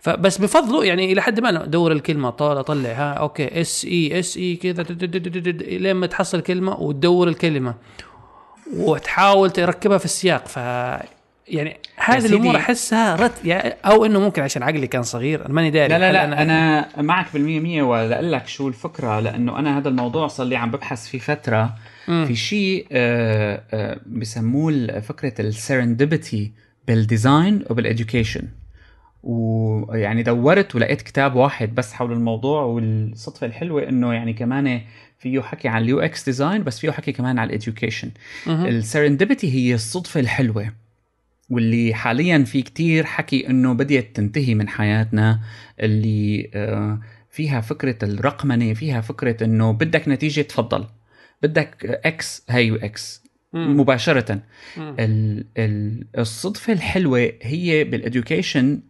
فبس بفضله يعني إلى حد ما أدور الكلمة طالع اطلع ها okay S A S A كذا لين ما تحصل كلمة وتدور الكلمة. وتحاول تركبها في السياق. ف يعني هذه. الأمور أحسها رت يعني أو إنه ممكن عشان عقلي كان صغير أنا ماني داري لا لا لا أنا معك بالمية مية ولا لك شو الفكرة لأنه أنا هذا الموضوع صار لي عم ببحث فيه فترة مم. في شيء آه، آه، بسموه فكرة ال serendipity بال design وبال education ويعني دورت ولقيت كتاب واحد بس حول الموضوع والصدفة الحلوة إنه يعني كمان فيه حكي عن ال UX design بس فيه حكي كمان عن ال education. ال serendipity هي الصدفة الحلوة واللي حاليا في كتير حكي إنه بديت تنتهي من حياتنا اللي آه، فيها فكرة الرقمنة فيها فكرة إنه بدك نتيجة تفضل بدك X هي X مم. مباشرة مم. ال- ال- الصدفة الحلوة هي بال education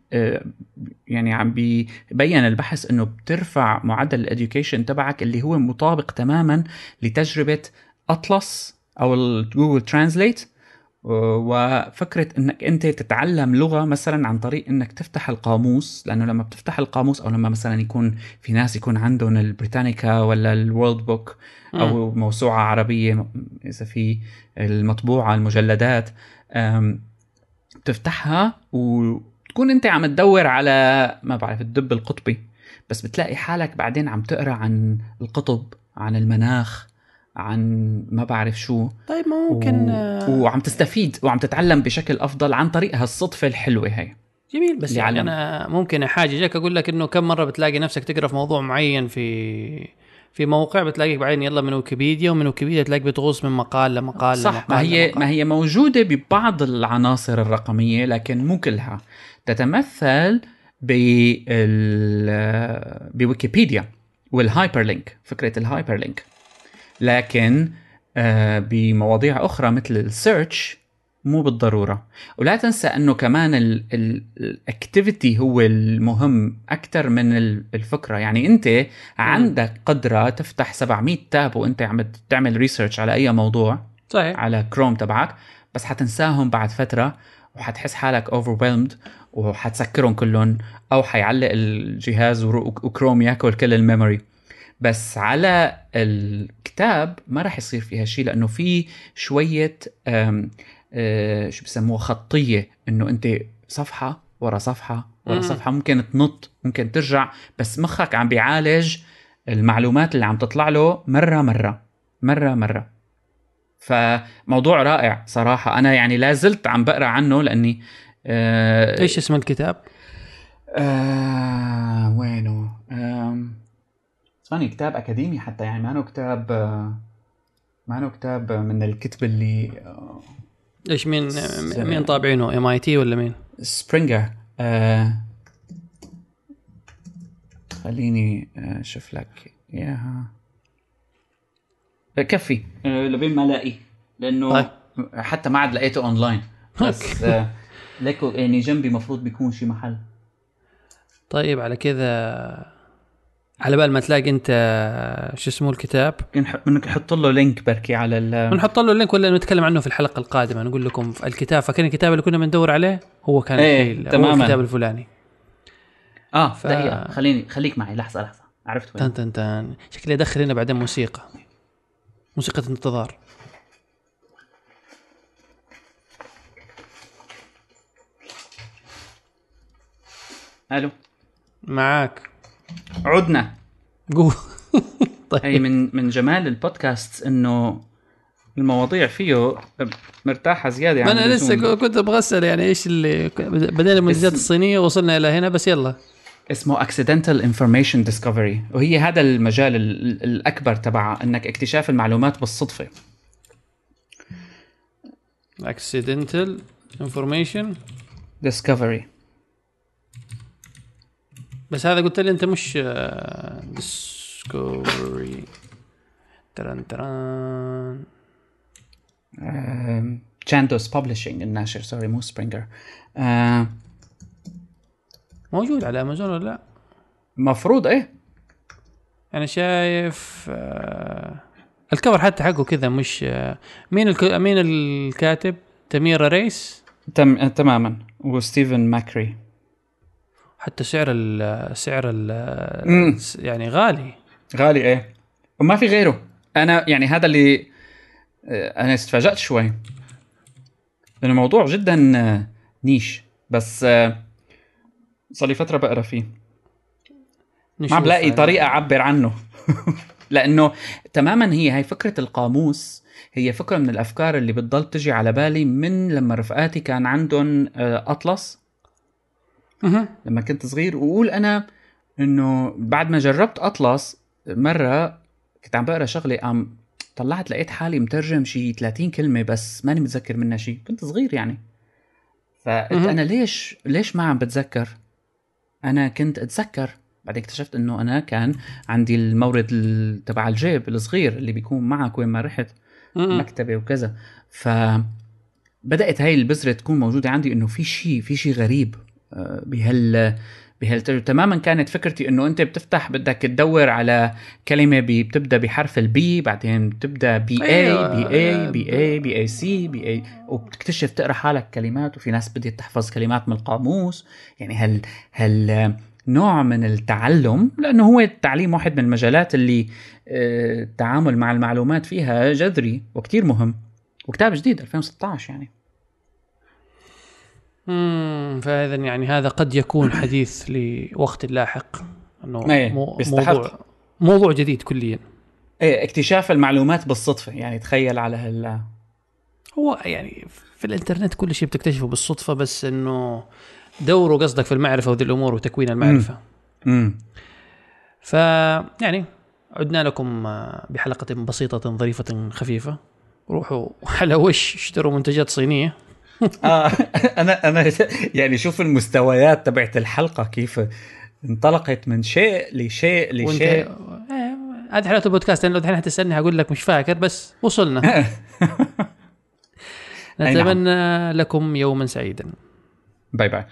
يعني عم بيبين البحث إنه بترفع معدل ال education تبعك اللي هو مطابق تماما لتجربة اطلس أو ال Google Translate وفكرة إنك أنت تتعلم لغة مثلا عن طريق إنك تفتح القاموس لأنه لما بتفتح القاموس أو لما مثلا يكون في ناس يكون عندهم البريتانيكا ولا ال World Book أو موسوعة عربية إذا في المطبوعة المجلدات بتفتحها وتكون أنت عم تدور على ما بعرف الدب القطبي. بس بتلاقي حالك بعدين عم تقرأ عن القطب عن المناخ عن ما بعرف شو طيب ما ممكن و... آه، وعم تستفيد وعم تتعلم بشكل أفضل عن طريق هالصدفه الحلوة هي جميل بس يعني. أنا ممكن احاججك أقول لك إنه كم مرة بتلاقي نفسك تقرأ في موضوع معين في في موقع بتلاقيك بعدين يلا من ويكيبيديا ومن ويكيبيديا تلاقيك بتغوص من مقال لمقال صح لمقال ما هي لمقال. ما هي موجودة ببعض العناصر الرقمية لكن مو كلها تتمثل بال بويكيبيديا وال hyperlink فكرة ال hyperlink لكن آه، بمواضيع أخرى مثل ال search مو بالضرورة. ولا تنسى أنه كمان ال activity هو المهم أكثر من ال- الفكرة. يعني أنت عندك قدرة تفتح 700 tab وأنت عم تعمل research على أي موضوع صحيح. على كروم تبعك بس حتنساهم بعد فترة وحتحس حالك overwhelmed وحتسكرهم كلهم أو حيعلق الجهاز وكروم ياكل كل الميموري. بس على الكتاب ما راح يصير فيها شيء لأنه في شوية أه، شو بسموها خطية إنه أنت صفحة ورا صفحة ورا مم. صفحة ممكن تنط ممكن ترجع بس مخك عم بيعالج المعلومات اللي عم تطلع له مرة مرة مرة مرة فموضوع رائع صراحة أنا يعني لا زلت عم بقرأ عنه لأني آه إيش اسم الكتاب؟ آه وينه؟ آم، ثواني كتاب أكاديمي حتى يعني ما كتاب آه، ما كتاب من الكتب اللي آه، إيش مين مين طابعينه؟ MIT ولا مين؟ Springer. آه خليني آه، أشوف لك إياها. كفي. آه، لبين ما ألاقي لأنه طيب. حتى ما عاد لقيته اونلاين بس آه، ليكو يعني جنبي مفروض بيكون شي محل. طيب على كذا على بال ما تلاقي انت شو اسمه الكتاب. نحط له link بركي على ال بنحط له ال link ولا نتكلم عنه في الحلقة القادمة. نقول لكم في الكتاب فكان الكتاب اللي كنا بندور عليه؟ هو كان إيه، الشيء- هو تماماً. الكتاب الفلاني. آه ف- دقيقة. خليني خليك معي. لحظة لحظة. عرفت وين. تن تن تن. شكلي ادخل هنا بعدين موسيقى. موسيقى انتظار. ألو. معاك. عدنا. هي طيب. من من جمال البودكاست إنه المواضيع فيه مرتاحة زيادة عن أنا لسه. كنت أبغى اسال يعني إيش اللي بدينا من الصينية وصلنا إلى هنا بس يلا. اسمه accidental information discovery وهي هذا المجال ال- ال- الأكبر تبع إنك اكتشاف المعلومات بالصدفة. accidental information discovery. بس هذا قلت لي انت مش discovery تران تران تشاندوس ببلشنج الناشر سوري مو سبرينجر آه موجود على امازون ولا لا؟ مفروض إيه. أنا شايف آه الكفر حتى حقه كذا مش آه مين الك... مين الكاتب؟ تميرا ريس؟ تم آه، تماما. وستيفن ماكري. حتى سعر ال سعر ال. يعني غالي. غالي إيه. وما في غيره. أنا يعني هذا اللي آه، أنا استفاجأت شوي. لأنه موضوع جدا آه، نيش. بس آه، صار لي فترة بقرأ فيه. ما عم بلاقي يعني. طريقة أعبر عنه. لأنه تماما هي هي فكرة القاموس هي فكرة من الأفكار اللي بتضل تجي على بالي من لما رفقاتي كان عندهم أطلس. مهم. لما كنت صغير واقول أنا إنه بعد ما جربت أطلس مرة كنت عم بقرأ شغلة قام طلعت لقيت حالي مترجم شي 30 كلمة بس ماني متذكر منها شيء كنت صغير يعني فقلت مهم. أنا ليش ليش ما عم بتذكر أنا كنت أتذكر بعدين اكتشفت إنه أنا كان عندي المورد ال- تبع الجيب الصغير اللي بيكون معك وين ما رحت. مكتبة وكذا ف بدأت هاي البذرة تكون موجودة عندي إنه في شيء في شيء غريب بهال بهالتجربة. تماما كانت فكرتي إنه أنت بتفتح بدك تدور على كلمة بي بتبدأ بحرف ال B بعدين بتبدأ B A. B A B A B A C B A وبتكتشف تقرأ حالك كلمات وفي ناس بدها تحفظ كلمات من القاموس. يعني هال هال نوع من التعلم لأنه هو التعليم واحد من المجالات اللي آه، التعامل مع المعلومات فيها جذري وكتير مهم. وكتاب جديد 2016 يعني. مم. فإذا يعني هذا قد يكون حديث لوقت لاحق. إنه إيه، مو- بيستحق. موضوع موضوع جديد كليا. إيه اكتشاف المعلومات بالصدفة يعني تخيل على هال هو يعني في الإنترنت كل شيء بتكتشفه بالصدفة بس إنه دوروا قصدك في المعرفة وذي الأمور وتكوين المعرفة. امم فيعني عدنا لكم آه، بحلقة بسيطة ظريفة خفيفة. روحوا على وش اشتروا منتجات صينية. آه أنا أنا يعني شوف المستويات تبعت الحلقة كيف انطلقت من شيء لشيء لشيء. آه، هذه حلاوه البودكاست لأنه الحين حتسألني هقول لك مش فاكر بس وصلنا. أي نعم. نتمنى لكم يوما سعيدا. bye bye.